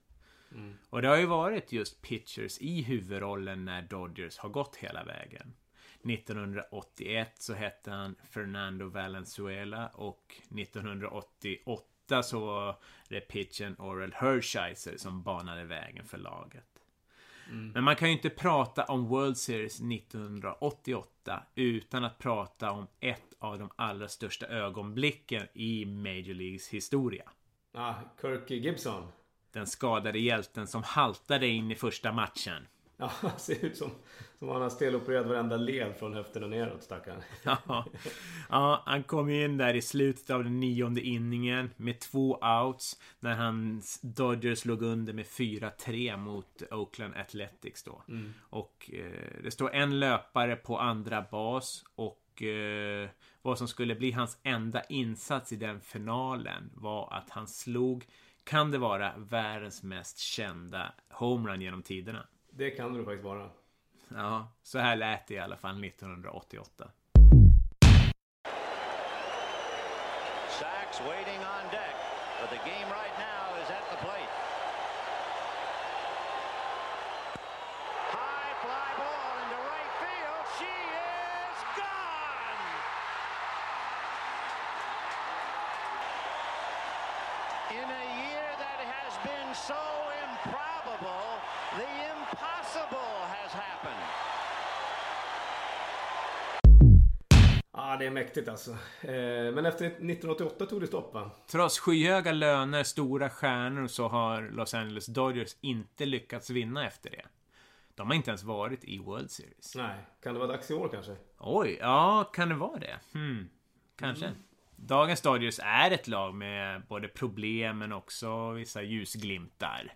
Och det har ju varit just pitchers i huvudrollen när Dodgers har gått hela vägen. 1981 så hette han Fernando Valenzuela och 1988 så var det pitchen Orel Hershiser som banade vägen för laget. Men man kan ju inte prata om World Series 1988 utan att prata om ett av de allra största ögonblicken i Major Leagues historia. Ah, Kirk Gibson. Den skadade hjälten som haltade in i första matchen. Ja, han ser ut som, som han har stelopererat varenda led från höften och neråt stackarn. Ja, ja, han kom ju in där i slutet av den nionde inningen med två outs när hans Dodgers låg under med 4-3 mot Oakland Athletics då. Och eh, det står en löpare på andra bas och eh, vad som skulle bli hans enda insats i den finalen var att han slog, kan det vara världens mest kända homerun genom tiderna? Det kan det faktiskt vara. Ja, så här lät det i alla fall 1988. Sachs waiting on deck, but the game right now is at the plate. High fly ball into right field. She is gone. In a year that has been so improbable, the impossible has happened. Ja, det är mäktigt alltså. Eh, men efter 1988 tog det stopp va? Trots skyhöga löner, stora stjärnor så har Los Angeles Dodgers inte lyckats vinna efter det. De har inte ens varit i World Series. Nej. Kan det vara dags i år kanske? Oj, ja, kan det vara det? Hmm, kanske. Dagens Dodgers är ett lag med både problem men också vissa ljusglimtar.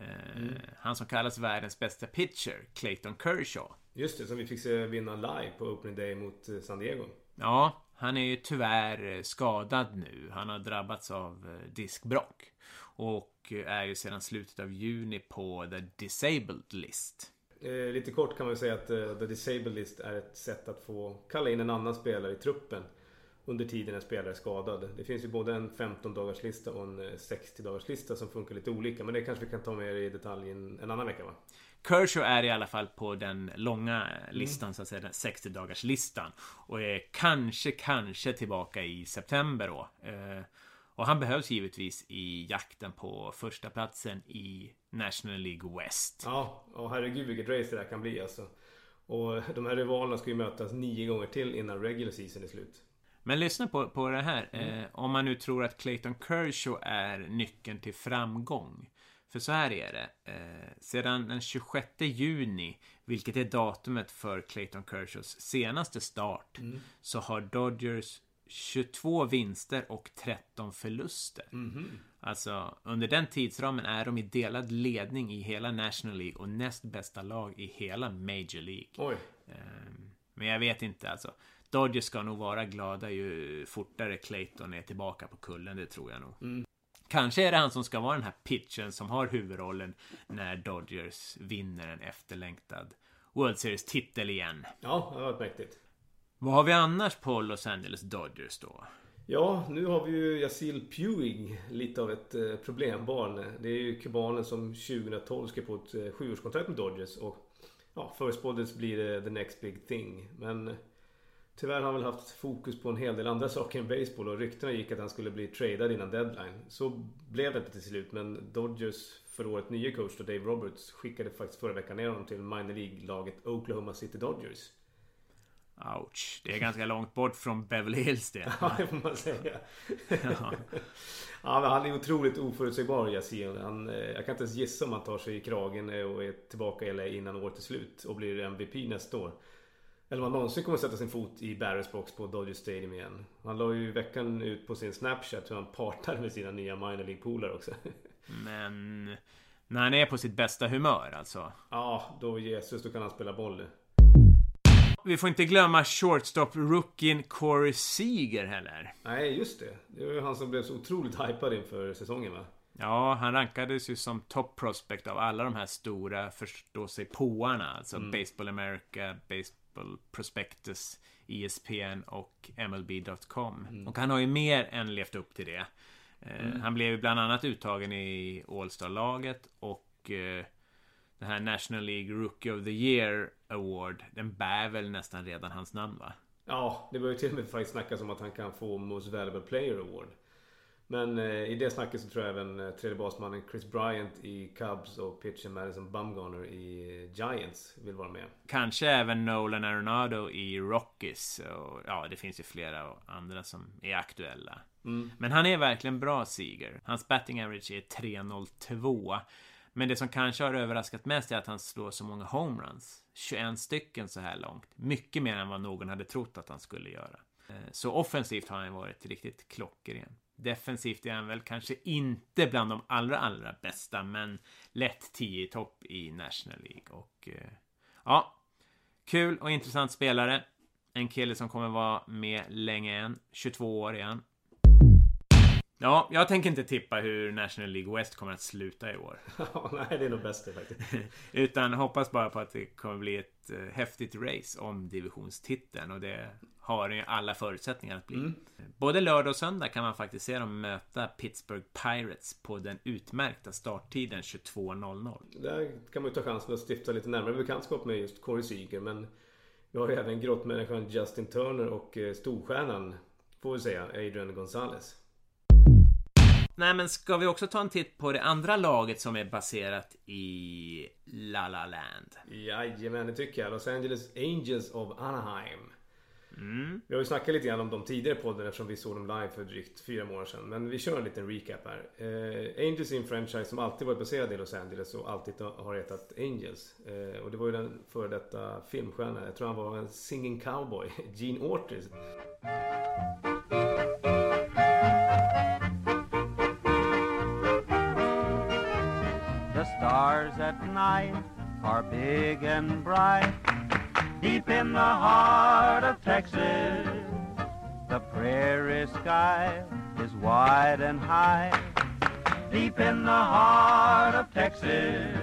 Eh, Han som kallas världens bästa pitcher, Clayton Kershaw. Just det, som vi fick se vinna live på opening day mot eh, San Diego. Ja, han är ju tyvärr eh, skadad nu. Han har drabbats av diskbråck. Och är ju sedan slutet av juni på the disabled list. Eh, lite kort kan man säga att eh, The Disabled List är ett sätt att få kalla in en annan spelare i truppen under tiden en spelare är skadad. Det finns ju både en 15 dagars lista och en eh, 60 dagars lista som funkar lite olika. Men det kanske vi kan ta mer i detalj en, annan vecka va? Kershaw är i alla fall på den långa listan, så att säga, den 60 dagars listan Och är kanske, kanske tillbaka i september då. Eh, och han behövs givetvis i jakten på första platsen i National League West. Ja, och herregud vilket race det där kan bli alltså. Och de här rivalerna ska ju mötas nio gånger till innan regular season är slut. Men lyssna på, på det här. Eh, om man nu tror att Clayton Kershaw är nyckeln till framgång. För så här är det. Eh, sedan den 26 juni, vilket är datumet för Clayton Kershaws senaste start, så har Dodgers 22 vinster och 13 förluster. Alltså, under den tidsramen är de i delad ledning i hela National League och näst bästa lag i hela Major League. Ehm, Men jag vet inte alltså. Dodgers ska nog vara glada ju fortare Clayton är tillbaka på kullen, det tror jag nog. Kanske är det han som ska vara den här pitchen som har huvudrollen när Dodgers vinner en efterlängtad World Series-titel igen. Ja, det har varit mäktigt. Vad har vi annars på Los Angeles Dodgers då? Ja, nu har vi ju Yasil Puig, lite av ett eh, problembarn. Det är ju kubanen som 2012 skrev på ett eh, sjuårskontrakt med Dodgers och ja, förutspåddes bli det the next big thing. Men tyvärr har han väl haft fokus på en hel del andra saker än baseball och ryktena gick att han skulle bli tradad innan deadline. Så blev det inte till slut men Dodgers för året nya coach då Dave Roberts skickade faktiskt förra veckan ner honom till minor League-laget Oklahoma City Dodgers. Ouch. Det är ganska långt bort från Beverly Hills det. Ja, det får man säga. Ja. Ja, han är otroligt oförutsägbar Yasin. Han, eh, jag kan inte ens gissa om han tar sig i kragen och är tillbaka LA innan året är slut och blir MVP nästa år. Eller om han någonsin kommer sätta sin fot i Barris box på Dodger Stadium igen. Han la ju veckan ut på sin Snapchat hur han partar med sina nya minor League-polare också. Men när han är på sitt bästa humör alltså. Ja, då Jesus, då kan han spela boll. Vi får inte glömma shortstop-rookien Corey Seager heller. Nej, just det. Det var ju han som blev så otroligt hypad inför säsongen va? Ja, han rankades ju som top prospect av alla de här stora förstå sig påarna. Alltså Baseball America, Baseball Prospectus, ESPN och MLB.com. Och han har ju mer än levt upp till det. Eh, Han blev bland annat uttagen i All-Star-laget och eh, den här National League Rookie of the Year Award, den bär väl nästan redan hans namn va? Ja, det börjar ju till och med faktiskt snackas om att han kan få Most Valuable Player Award. Men eh, i det snacket så tror jag även eh, tredje basmannen Chris Bryant i Cubs och pitchen Madison Bumgarner i eh, Giants vill vara med. Kanske även Nolan Arenado i Rockies. Och, ja, det finns ju flera andra som är aktuella. Men han är verkligen bra Seager. Hans batting average är 3.02. Men det som kanske har överraskat mest är att han slår så många homeruns. 21 stycken så här långt. Mycket mer än vad någon hade trott att han skulle göra. Så offensivt har han varit riktigt klockren. Defensivt är han väl kanske inte bland de allra, allra bästa, men lätt 10 i topp i National League. Och eh, ja, kul och intressant spelare. En kille som kommer vara med länge än. 22 år igen. Ja, jag tänker inte tippa hur National League West kommer att sluta i år. Nej, det är nog bäst det faktiskt. Utan hoppas bara på att det kommer bli ett eh, häftigt race om divisionstiteln och det har den ju alla förutsättningar att bli. Både lördag och söndag kan man faktiskt se dem möta Pittsburgh Pirates på den utmärkta starttiden 22.00. Där kan man ju ta chansen att stifta lite närmare bekantskap med just Corey Seager. Men vi har ju även grottmänniskan Justin Turner och eh, storstjärnan, får vi säga, Adrian Gonzalez. Nej, men ska vi också ta en titt på det andra laget som är baserat i La La Land? Jajamän, det tycker jag. Los Angeles Angels of Anaheim. Vi har ju snackat lite grann om dem tidigare i podden eftersom vi såg dem live för drygt fyra månader sedan. Men vi kör en liten recap här. Eh, Angels är en franchise som alltid varit baserad i Los Angeles och alltid har hetat Angels. Eh, och det var ju den före detta filmstjärnan, jag tror han var en singing cowboy, Gene Ortiz. Stars at night are big and bright. Deep in the heart of Texas, the prairie sky is wide and high. Deep in the heart of Texas,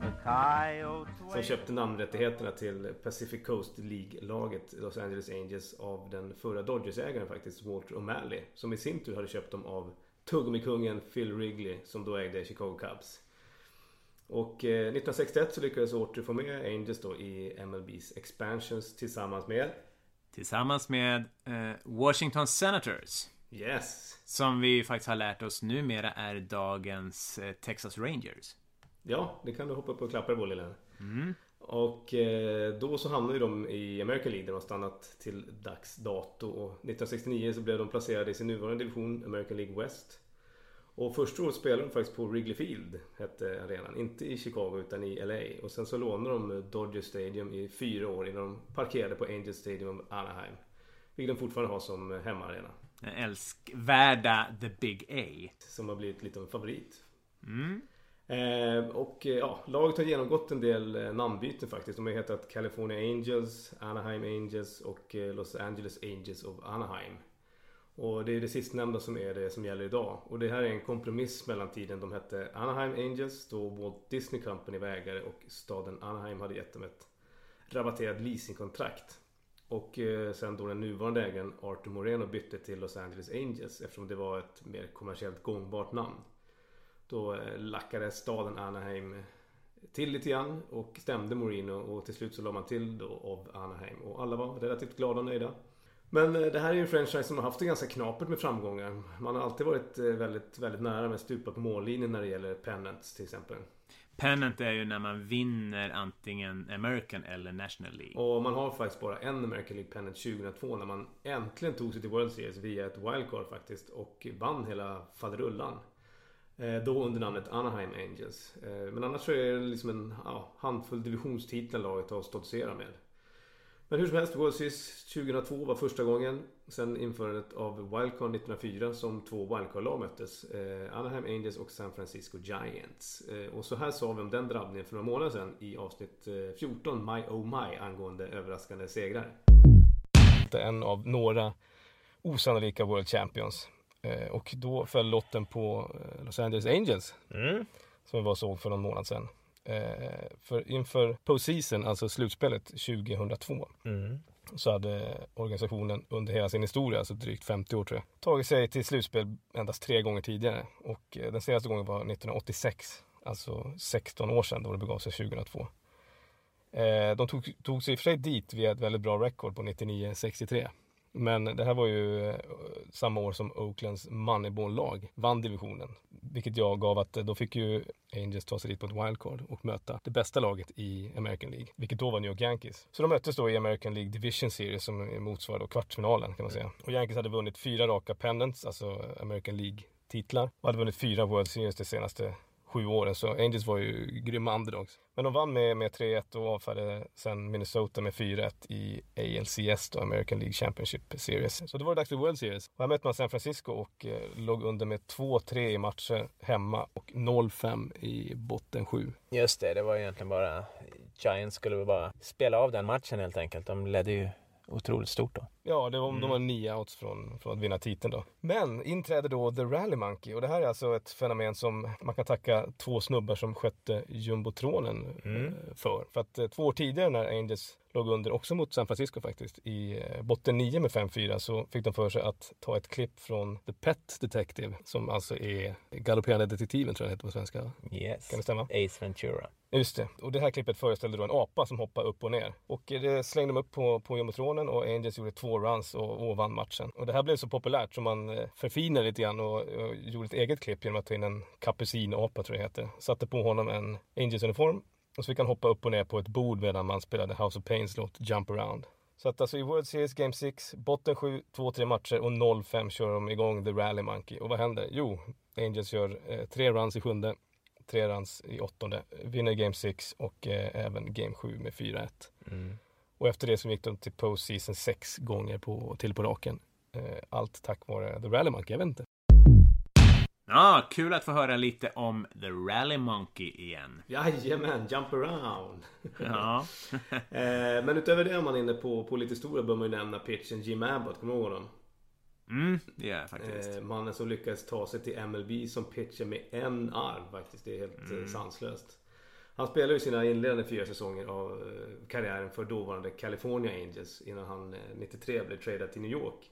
the coyote Som köpte namnrättigheterna till Pacific Coast League-laget Los Angeles Angels av den förra Dodgers-ägaren faktiskt, Walter O'Malley. Som i sin tur hade köpt dem av tuggummi-kungen Phil Wrigley som då ägde Chicago Cubs. Och eh, 1961 så lyckades Orter få med Angels då i MLBs expansions tillsammans med Tillsammans med eh, Washington Senators. Yes! Som vi faktiskt har lärt oss numera är dagens eh, Texas Rangers. Ja, det kan du hoppa upp och klappa i vår lilla. Och eh, då så hamnade de i American League där de stannat till dags dato. Och 1969 så blev de placerade i sin nuvarande division, American League West. Och första året spelade de faktiskt på Wrigley Field, hette arenan. Inte i Chicago utan i LA. Och sen så lånade de Dodger Stadium i fyra år innan de parkerade på Angel Stadium of Anaheim. Vilket de fortfarande har som hemmaarena. Den älskvärda The Big A. Som har blivit lite av en favorit. Eh, och eh, ja, laget har genomgått en del eh, namnbyten faktiskt. De har hetat California Angels, Anaheim Angels och eh, Los Angeles Angels of Anaheim. Och det är det sistnämnda som är det som gäller idag. Och det här är en kompromiss mellan tiden de hette Anaheim Angels då Walt Disney Company var ägare och staden Anaheim hade gett dem ett rabatterat leasingkontrakt. Och eh, sen då den nuvarande ägaren Arthur Moreno bytte till Los Angeles Angels eftersom det var ett mer kommersiellt gångbart namn. Då eh, lackade staden Anaheim till lite grann och stämde Moreno och till slut så la man till då av Anaheim och alla var relativt glada och nöjda. Men eh, det här är ju en franchise som har haft det ganska knapert med framgångar. Man har alltid varit eh, väldigt, väldigt nära med stupa på mållinjen när det gäller pennants till exempel. Pennant är ju när man vinner antingen American eller National League. Och man har faktiskt bara en American League Pennant 2002 när man äntligen tog sig till World Series via ett wildcard faktiskt och vann hela faderullan. Eh, Då under namnet Anaheim Angels. Men annars så är det liksom en ja, handfull divisionstitlar laget har stoltserat med. Men hur som helst, World Series 2002 var första gången sen införandet av Wildcard 1904 som två wildcard-lag möttes. Eh, Anaheim Angels och San Francisco Giants. Eh, Och så här sa vi om den drabbningen för några månader sedan i avsnitt eh, 14, My Oh My, angående överraskande segrar. En av några osannolika World Champions. Eh, Och då föll lotten på eh, Los Angeles Angels. Som vi var såg för någon månad sedan. Eh, för inför postseason, alltså slutspelet 2002. Så hade organisationen under hela sin historia, alltså drygt 50 år tror jag, tagit sig till slutspel endast tre gånger tidigare. Och eh, den senaste gången var 1986. Alltså 16 år sedan då det begav sig 2002. Eh, de tog, tog sig i och för sig dit via ett väldigt bra record på 99-63. Men det här var ju eh, samma år som Oaklands Moneyball-lag vann divisionen. Vilket jag gav att eh, då fick ju Angels ta sig dit på ett wildcard och möta det bästa laget i American League. Vilket då var New York Yankees. Så de möttes då i American League Division Series som motsvarar kvartsfinalen kan man säga. Och Yankees hade vunnit fyra raka pennants, alltså American League-titlar. Och hade vunnit fyra World Series det senaste sju åren. Så alltså, Angels var ju grymma underdogs. Men de vann med, med 3-1 och avfärdade sen Minnesota med 4-1 i ALCS, då, American League Championship Series. Så då var det dags för World Series. Och här mötte man San Francisco och eh, låg under med 2-3 i matcher hemma och 0-5 i botten 7. Just det, det var egentligen bara... Giants skulle väl bara spela av den matchen helt enkelt. De ledde ju otroligt stort då. Ja, det var, de var nio outs från, från att vinna titeln då. Men inträder då The Rally Monkey och det här är alltså ett fenomen som man kan tacka två snubbar som skötte jumbotronen eh, för. För att eh, två år tidigare när Angels låg under, också mot San Francisco faktiskt, i eh, botten 9 med 5-4 så fick de för sig att ta ett klipp från The Pet Detective som alltså är galopperande detektiven tror jag det heter på svenska. Yes. Kan det stämma? Ace Ventura. Just det. Och det här klippet föreställde då en apa som hoppade upp och ner. Och eh, det slängde de upp på, på jumbotronen och Angels gjorde två runs och, och vann matchen. Och det här blev så populärt så man eh, förfinade lite grann och, och gjorde ett eget klipp genom att ta in en kapucinapa tror jag det heter. Satte på honom en Angels-uniform och så fick han hoppa upp och ner på ett bord medan man spelade House of Pains låt Jump Around. Så att alltså i World Series Game 6, botten 7, 2-3 matcher och 0-5 kör de igång The Rally Monkey. Och vad händer? Jo, Angels gör eh, tre runs i sjunde, tre runs i åttonde, vinner Game 6 och eh, även Game 7 med 4-1. Och efter det så gick de till postseason sex gånger på, till på raken. Eh, allt tack vare The Rally Monkey, jag vet inte. Ja, kul att få höra lite om The Rally Monkey igen. Jajamän, jump around! Ja. eh, men utöver det om man är inne på, på lite historia bör man ju nämna pitchen Jim Abbott, kommer du ihåg honom? Mm, det jag faktiskt. Eh, mannen som lyckades ta sig till MLB som pitcher med en arm faktiskt. Det är helt mm. sanslöst. Han spelade ju sina inledande fyra säsonger av eh, karriären för dåvarande California Angels innan han eh, 93 blev tradad till New York.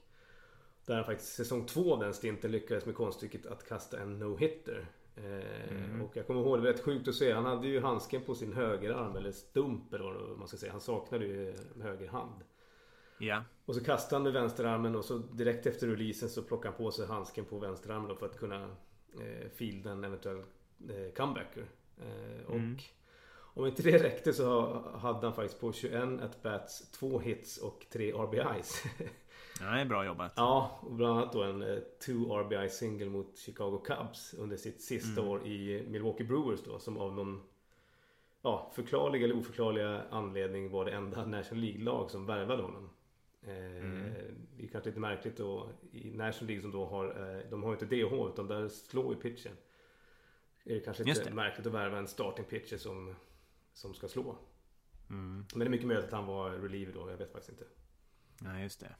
Där han faktiskt säsong två av den stinten lyckades med konststycket att kasta en no-hitter. Eh, Och jag kommer ihåg, det var rätt sjukt att se. Han hade ju handsken på sin högerarm eller stump eller vad man ska säga. Han saknade ju höger hand. Ja. Och så kastade han med vänsterarmen och så direkt efter releasen så plockade han på sig handsken på vänsterarmen för att kunna eh, fielda en eventuell eh, comebacker. Eh, och om inte det räckte så ha- hade han faktiskt på 21 at-bats, två hits och tre RBIs. är bra jobbat. ja, och bland annat då en eh, two RBI single mot Chicago Cubs under sitt sista år i Milwaukee Brewers då som av någon ja, förklarlig eller oförklarliga anledning var det enda National League-lag som värvade honom. Eh, Det är kanske lite märkligt då i National League som då har, eh, de har inte DH utan där slår ju pitchen. Är det kanske Just lite märkligt att värva en starting pitcher som, som ska slå. Men det är mycket möjligt att han var reliever då, jag vet faktiskt inte. Ja, just det.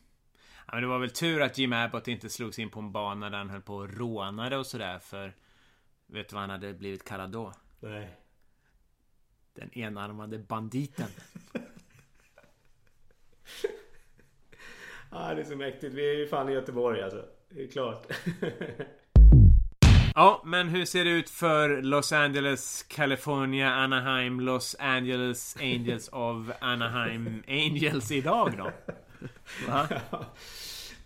Men det var väl tur att Jim Abbott inte slogs in på en bana där han höll på och rånade och sådär för... Vet du vad han hade blivit kallad då? Nej. Den enarmade banditen. ah, det är så mäktigt. Vi är ju fan i Göteborg alltså. Det är klart. Ja, men hur ser det ut för Los Angeles, California, Anaheim, Los Angeles Angels of Anaheim Angels idag då? Va?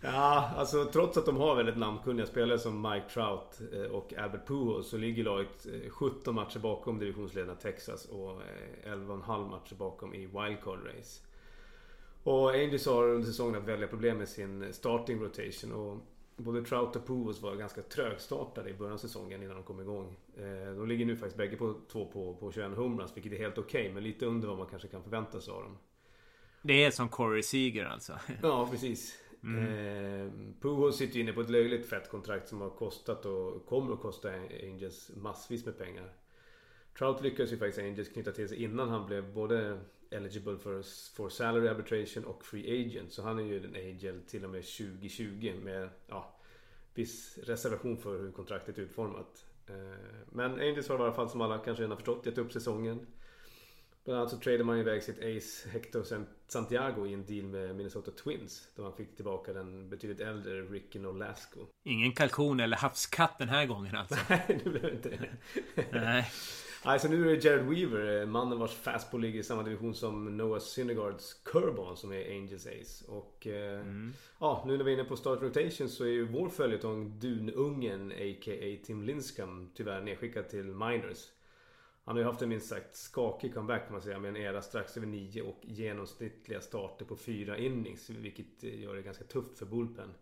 Ja, alltså trots att de har väldigt namnkunniga spelare som Mike Trout eh, och Albert Pujols så ligger laget eh, 17 matcher bakom divisionsledarna Texas och eh, 11,5 matcher bakom i wildcard race. Och Angels har under säsongen haft väldiga problem med sin starting rotation och både Trout och Pujols var ganska trögstartade i början av säsongen innan de kom igång. De ligger nu faktiskt bägge på två på, på 21 homeruns vilket är helt okej men lite under vad man kanske kan förvänta sig av dem. Det är som Corey Seager alltså. Ja, precis. Eh, Pujols sitter inne på ett löjligt fett kontrakt som har kostat och kommer att kosta Angels massvis med pengar. Trout lyckades ju faktiskt Angels knyta till sig innan han blev både eligible for, for salary arbitration och free agent. Så han är ju en Angel till och med 2020 med ja, viss reservation för hur kontraktet är utformat. Eh, men Angels har i alla fall som alla kanske redan har förstått gett upp säsongen. Bland annat så tradade man iväg sitt ace Hector Santiago i en deal med Minnesota Twins. Då man fick tillbaka den betydligt äldre Ricky Nolasco. Ingen kalkon eller havskatt den här gången alltså. Nej, det blev inte det. Nej. Nej, så nu är det Jared Weaver, eh, mannen vars fastball ligger i samma division som Noah Syndergaards Curbon som är Angels Ace. Och eh, ja, nu när vi är inne på start rotation så är ju vår följetong Dunungen a.k.a. Tim Linscomb tyvärr nedskickad till Miners. Han har ju haft en minst sagt skakig comeback kan man säga med en era strax över 9 och genomsnittliga starter på 4 innings. Vilket gör det ganska tufft för Bullpen.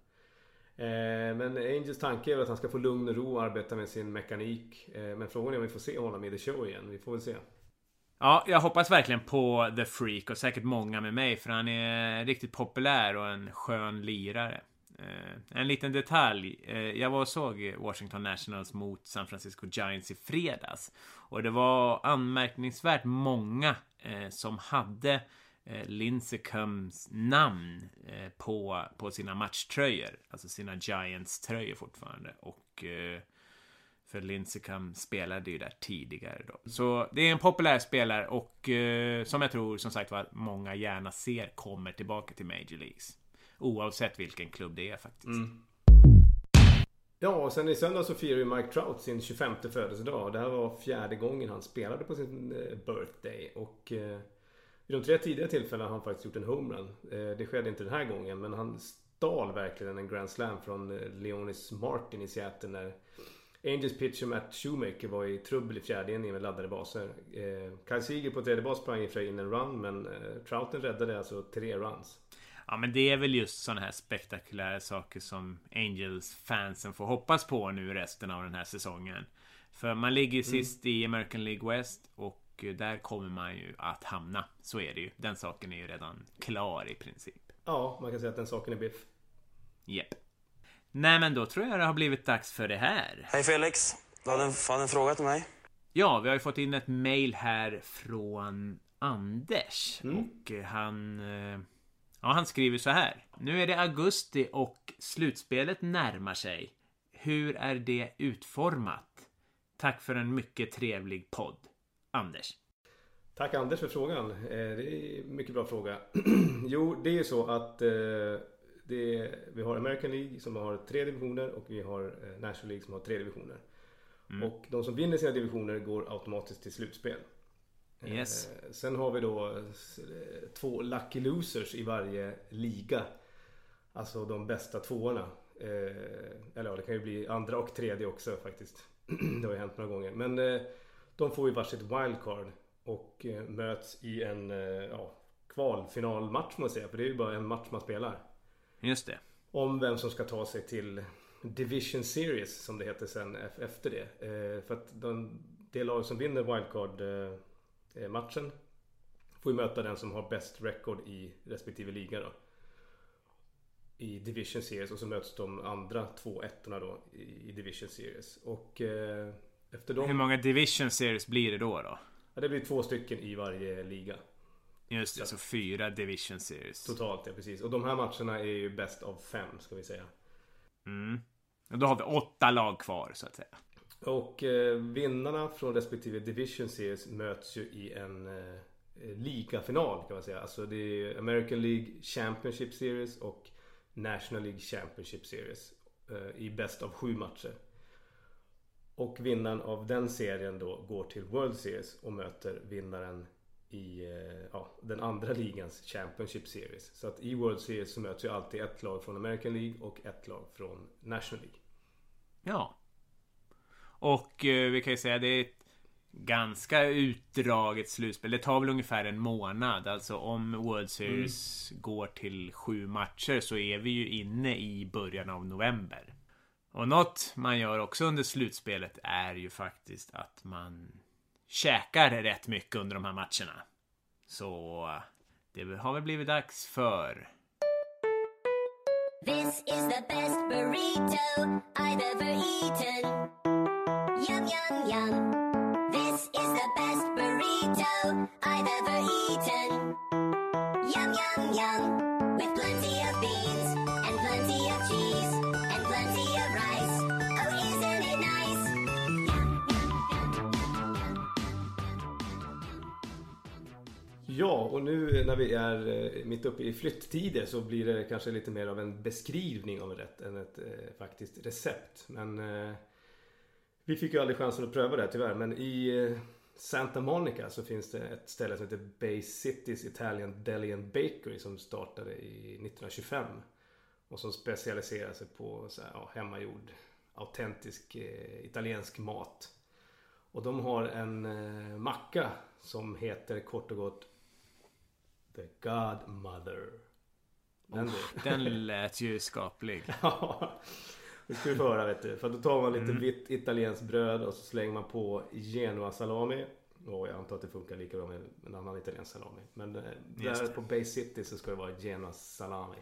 Eh, men Angels tanke är väl att han ska få lugn och ro och arbeta med sin mekanik. Eh, men frågan är om vi får se honom i the show igen. Vi får väl se. Ja, jag hoppas verkligen på The Freak och säkert många med mig för han är riktigt populär och en skön lirare. Eh, en liten detalj. Eh, jag var och såg Washington Nationals mot San Francisco Giants i fredags. Och det var anmärkningsvärt många eh, som hade eh, Lincecums namn eh, på, på sina matchtröjor. Alltså sina Giants-tröjor fortfarande. Och eh, för Lincecum spelade ju där tidigare då. Så det är en populär spelare och eh, som jag tror som sagt var många gärna ser kommer tillbaka till Major Leagues. Oavsett vilken klubb det är faktiskt. Mm. Ja, och sen i söndag så firar ju Mike Trout sin 25 födelsedag. Det här var fjärde gången han spelade på sin eh, birthday. Och eh, vid de tre tidigare tillfällena har han faktiskt gjort en homerun. Eh, det skedde inte den här gången, men han stal verkligen en Grand Slam från eh, Leonis Martin i Seattle när Angels pitcher Matt Shoemaker var i trubbel i fjärde inningen med laddade baser. Eh, Kyle Seager på tredje bas sprang i och för sig in en run, men eh, Trouten räddade alltså tre runs. Ja, men det är väl just sådana här spektakulära saker som Angels-fansen får hoppas på nu resten av den här säsongen. För man ligger ju sist i American League West och där kommer man ju att hamna. Så är det ju. Den saken är ju redan klar i princip. Ja, man kan säga att den saken är biff. Japp. Nej, men då tror jag det har blivit dags för det här. Hej Felix, du hade en, hade en fråga till mig? Ja, vi har ju fått in ett mail här från Anders. Och eh, han... Ja, han skriver så här. Nu är det augusti och slutspelet närmar sig. Hur är det utformat? Tack för en mycket trevlig podd. Anders. Tack Anders för frågan. Eh, Det är en mycket bra fråga. Jo, det är ju så att eh, är, vi har American League som har tre divisioner och vi har eh, National League som har tre divisioner. Och de som vinner sina divisioner går automatiskt till slutspel. Yes. Eh, Sen har vi då eh, två lucky losers i varje liga. Alltså de bästa tvåorna. Eh, Eller ja, det kan ju bli andra och tredje också faktiskt. Det har ju hänt några gånger. Men de får ju varsitt wildcard. Och möts i en ja, kvalfinalmatch måste man säga. För det är ju bara en match man spelar. Just det. Om vem som ska ta sig till Division Series som det heter sen ef- efter det. För att de, det lag som vinner wildcard matchen får ju möta den som har bäst record i respektive liga då. I Division Series och så möts de andra två ettorna då i, Division Series. Och eh, efter Hur dem... många division series blir det då då? Ja, det blir två stycken i varje liga. Just det, så fyra division series. Totalt ja, precis. Och de här matcherna är ju bäst av fem ska vi säga. Mm. Och då har vi åtta lag kvar så att säga. Och eh, vinnarna från respektive Division Series möts ju i en eh, ligafinal kan man säga. Alltså det är American League Championship Series och National League Championship Series eh, i bäst av sju matcher. Och vinnaren av den serien då går till World Series och möter vinnaren i eh, ja, den andra ligans Championship Series. Så att i World Series så möts ju alltid ett lag från American League och ett lag från National League. Ja. Och eh, vi kan ju säga det är ett ganska utdraget slutspel. Det tar väl ungefär en månad. Alltså om World Series går till sju matcher så är vi ju inne i början av november. Och något man gör också under slutspelet är ju faktiskt att man käkar rätt mycket under de här matcherna. Så det har väl blivit dags för This is the best burrito I've ever eaten. Yum, yum, yum. This is the best burrito I've ever eaten. Yum, yum, yum. With plenty of beans and plenty of cheese and plenty of rice. Oh, isn't it nice? Yum, yum, yum. Ja, och nu när vi är eh, mitt uppe i flytttider så blir det kanske lite mer av en beskrivning av en rätt än ett eh, faktiskt recept. Men eh, vi fick ju aldrig chansen att pröva det tyvärr. Men i eh, Santa Monica så finns det ett ställe som heter Bay Cities Italian Deli and Bakery som startade i 1925. Och som specialiserar sig på så här, ja, hemmagjord autentisk eh, italiensk mat. Och de har en eh, macka som heter kort och gott The Godmother. Den, du. Den lät ju skaplig. Ja, det ska du få höra vet du. För då tar man lite vitt italienskt bröd och så slänger man på Genoa salami. Och jag antar att det funkar lika bra med en annan italiensk salami. Men eh, där på Bay City så ska det vara Genoa salami.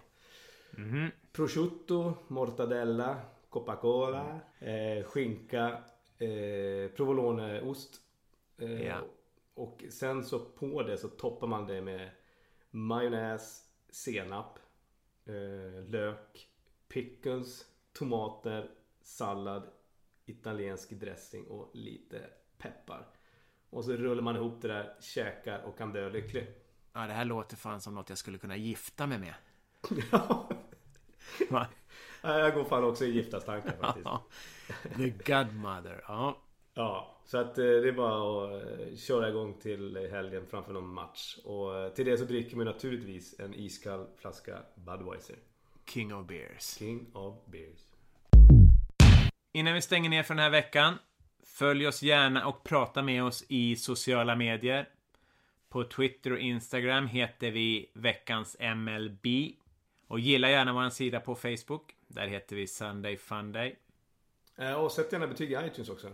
Mhm. Prosciutto, mortadella, Coca-Cola, eh, skinka, eh, provoloneost. Eh, Ja. Och sen så på det så toppar man det med majonnäs, senap, eh, lök, pickles, tomater, sallad, italiensk dressing och lite peppar. Och så rullar man ihop det där, käkar och kan dö lycklig. Ja, det här låter fan som något jag skulle kunna gifta mig med. Ja, jag går fan också i giftastankar faktiskt. Ja. The Godmother. Ja. Ja, så att eh, det är bara att eh, köra igång till helgen framför någon match. Och eh, till det så dricker man naturligtvis en iskall flaska Budweiser. King of Beers. King of Beers. Innan vi stänger ner för den här veckan. Följ oss gärna och prata med oss i sociala medier. På Twitter och Instagram heter vi veckans MLB. Och gilla gärna vår sida på Facebook. Där heter vi Sunday Funday. Eh, Och sätt gärna betyg i iTunes också.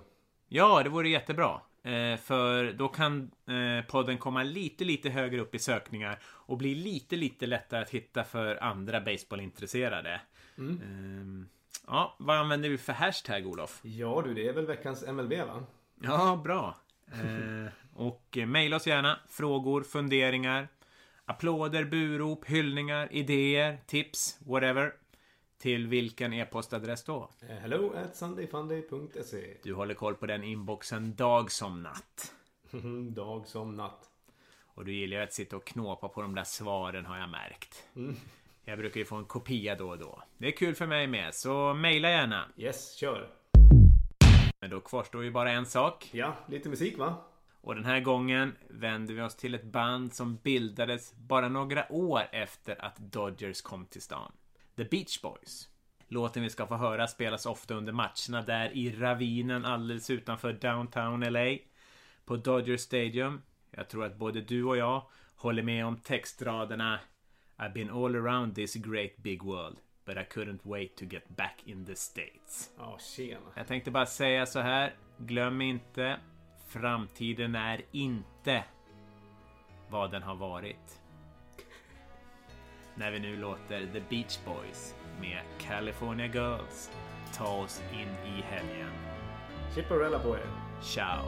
Ja, det vore jättebra. Eh, för då kan eh, podden komma lite, lite högre upp i sökningar och bli lite, lite lättare att hitta för andra baseballintresserade. Ehm, ja, vad använder vi för hashtag, Olof? Ja du, det är väl veckans MLB va? Ja, bra. Eh, och mejla oss gärna. Frågor, funderingar, applåder, burop, hyllningar, idéer, tips, whatever. Till vilken e-postadress då? Eh, Hello at sundayfunday.se Du håller koll på den inboxen dag som natt. Dag som natt. Och du gillar ju att sitta och knåpa på de där svaren har jag märkt. Jag brukar ju få en kopia då och då. Det är kul för mig med, så mejla gärna. Yes, kör. Men då kvarstår ju bara en sak. Ja, lite musik va? Och den här gången vänder vi oss till ett band som bildades bara några år efter att Dodgers kom till stan. The Beach Boys. Låten vi ska få höra spelas ofta under matcherna där i ravinen alldeles utanför downtown LA. På Dodger Stadium. Jag tror att både du och jag håller med om textraderna I've been all around this great big world But I couldn't wait to get back in the States. Ja, tjena. Jag tänkte bara säga så här. Glöm inte. Framtiden är inte vad den har varit. När vi nu låter The Beach Boys med California Girls ta oss in i helgen. Chipperella på er. Ciao!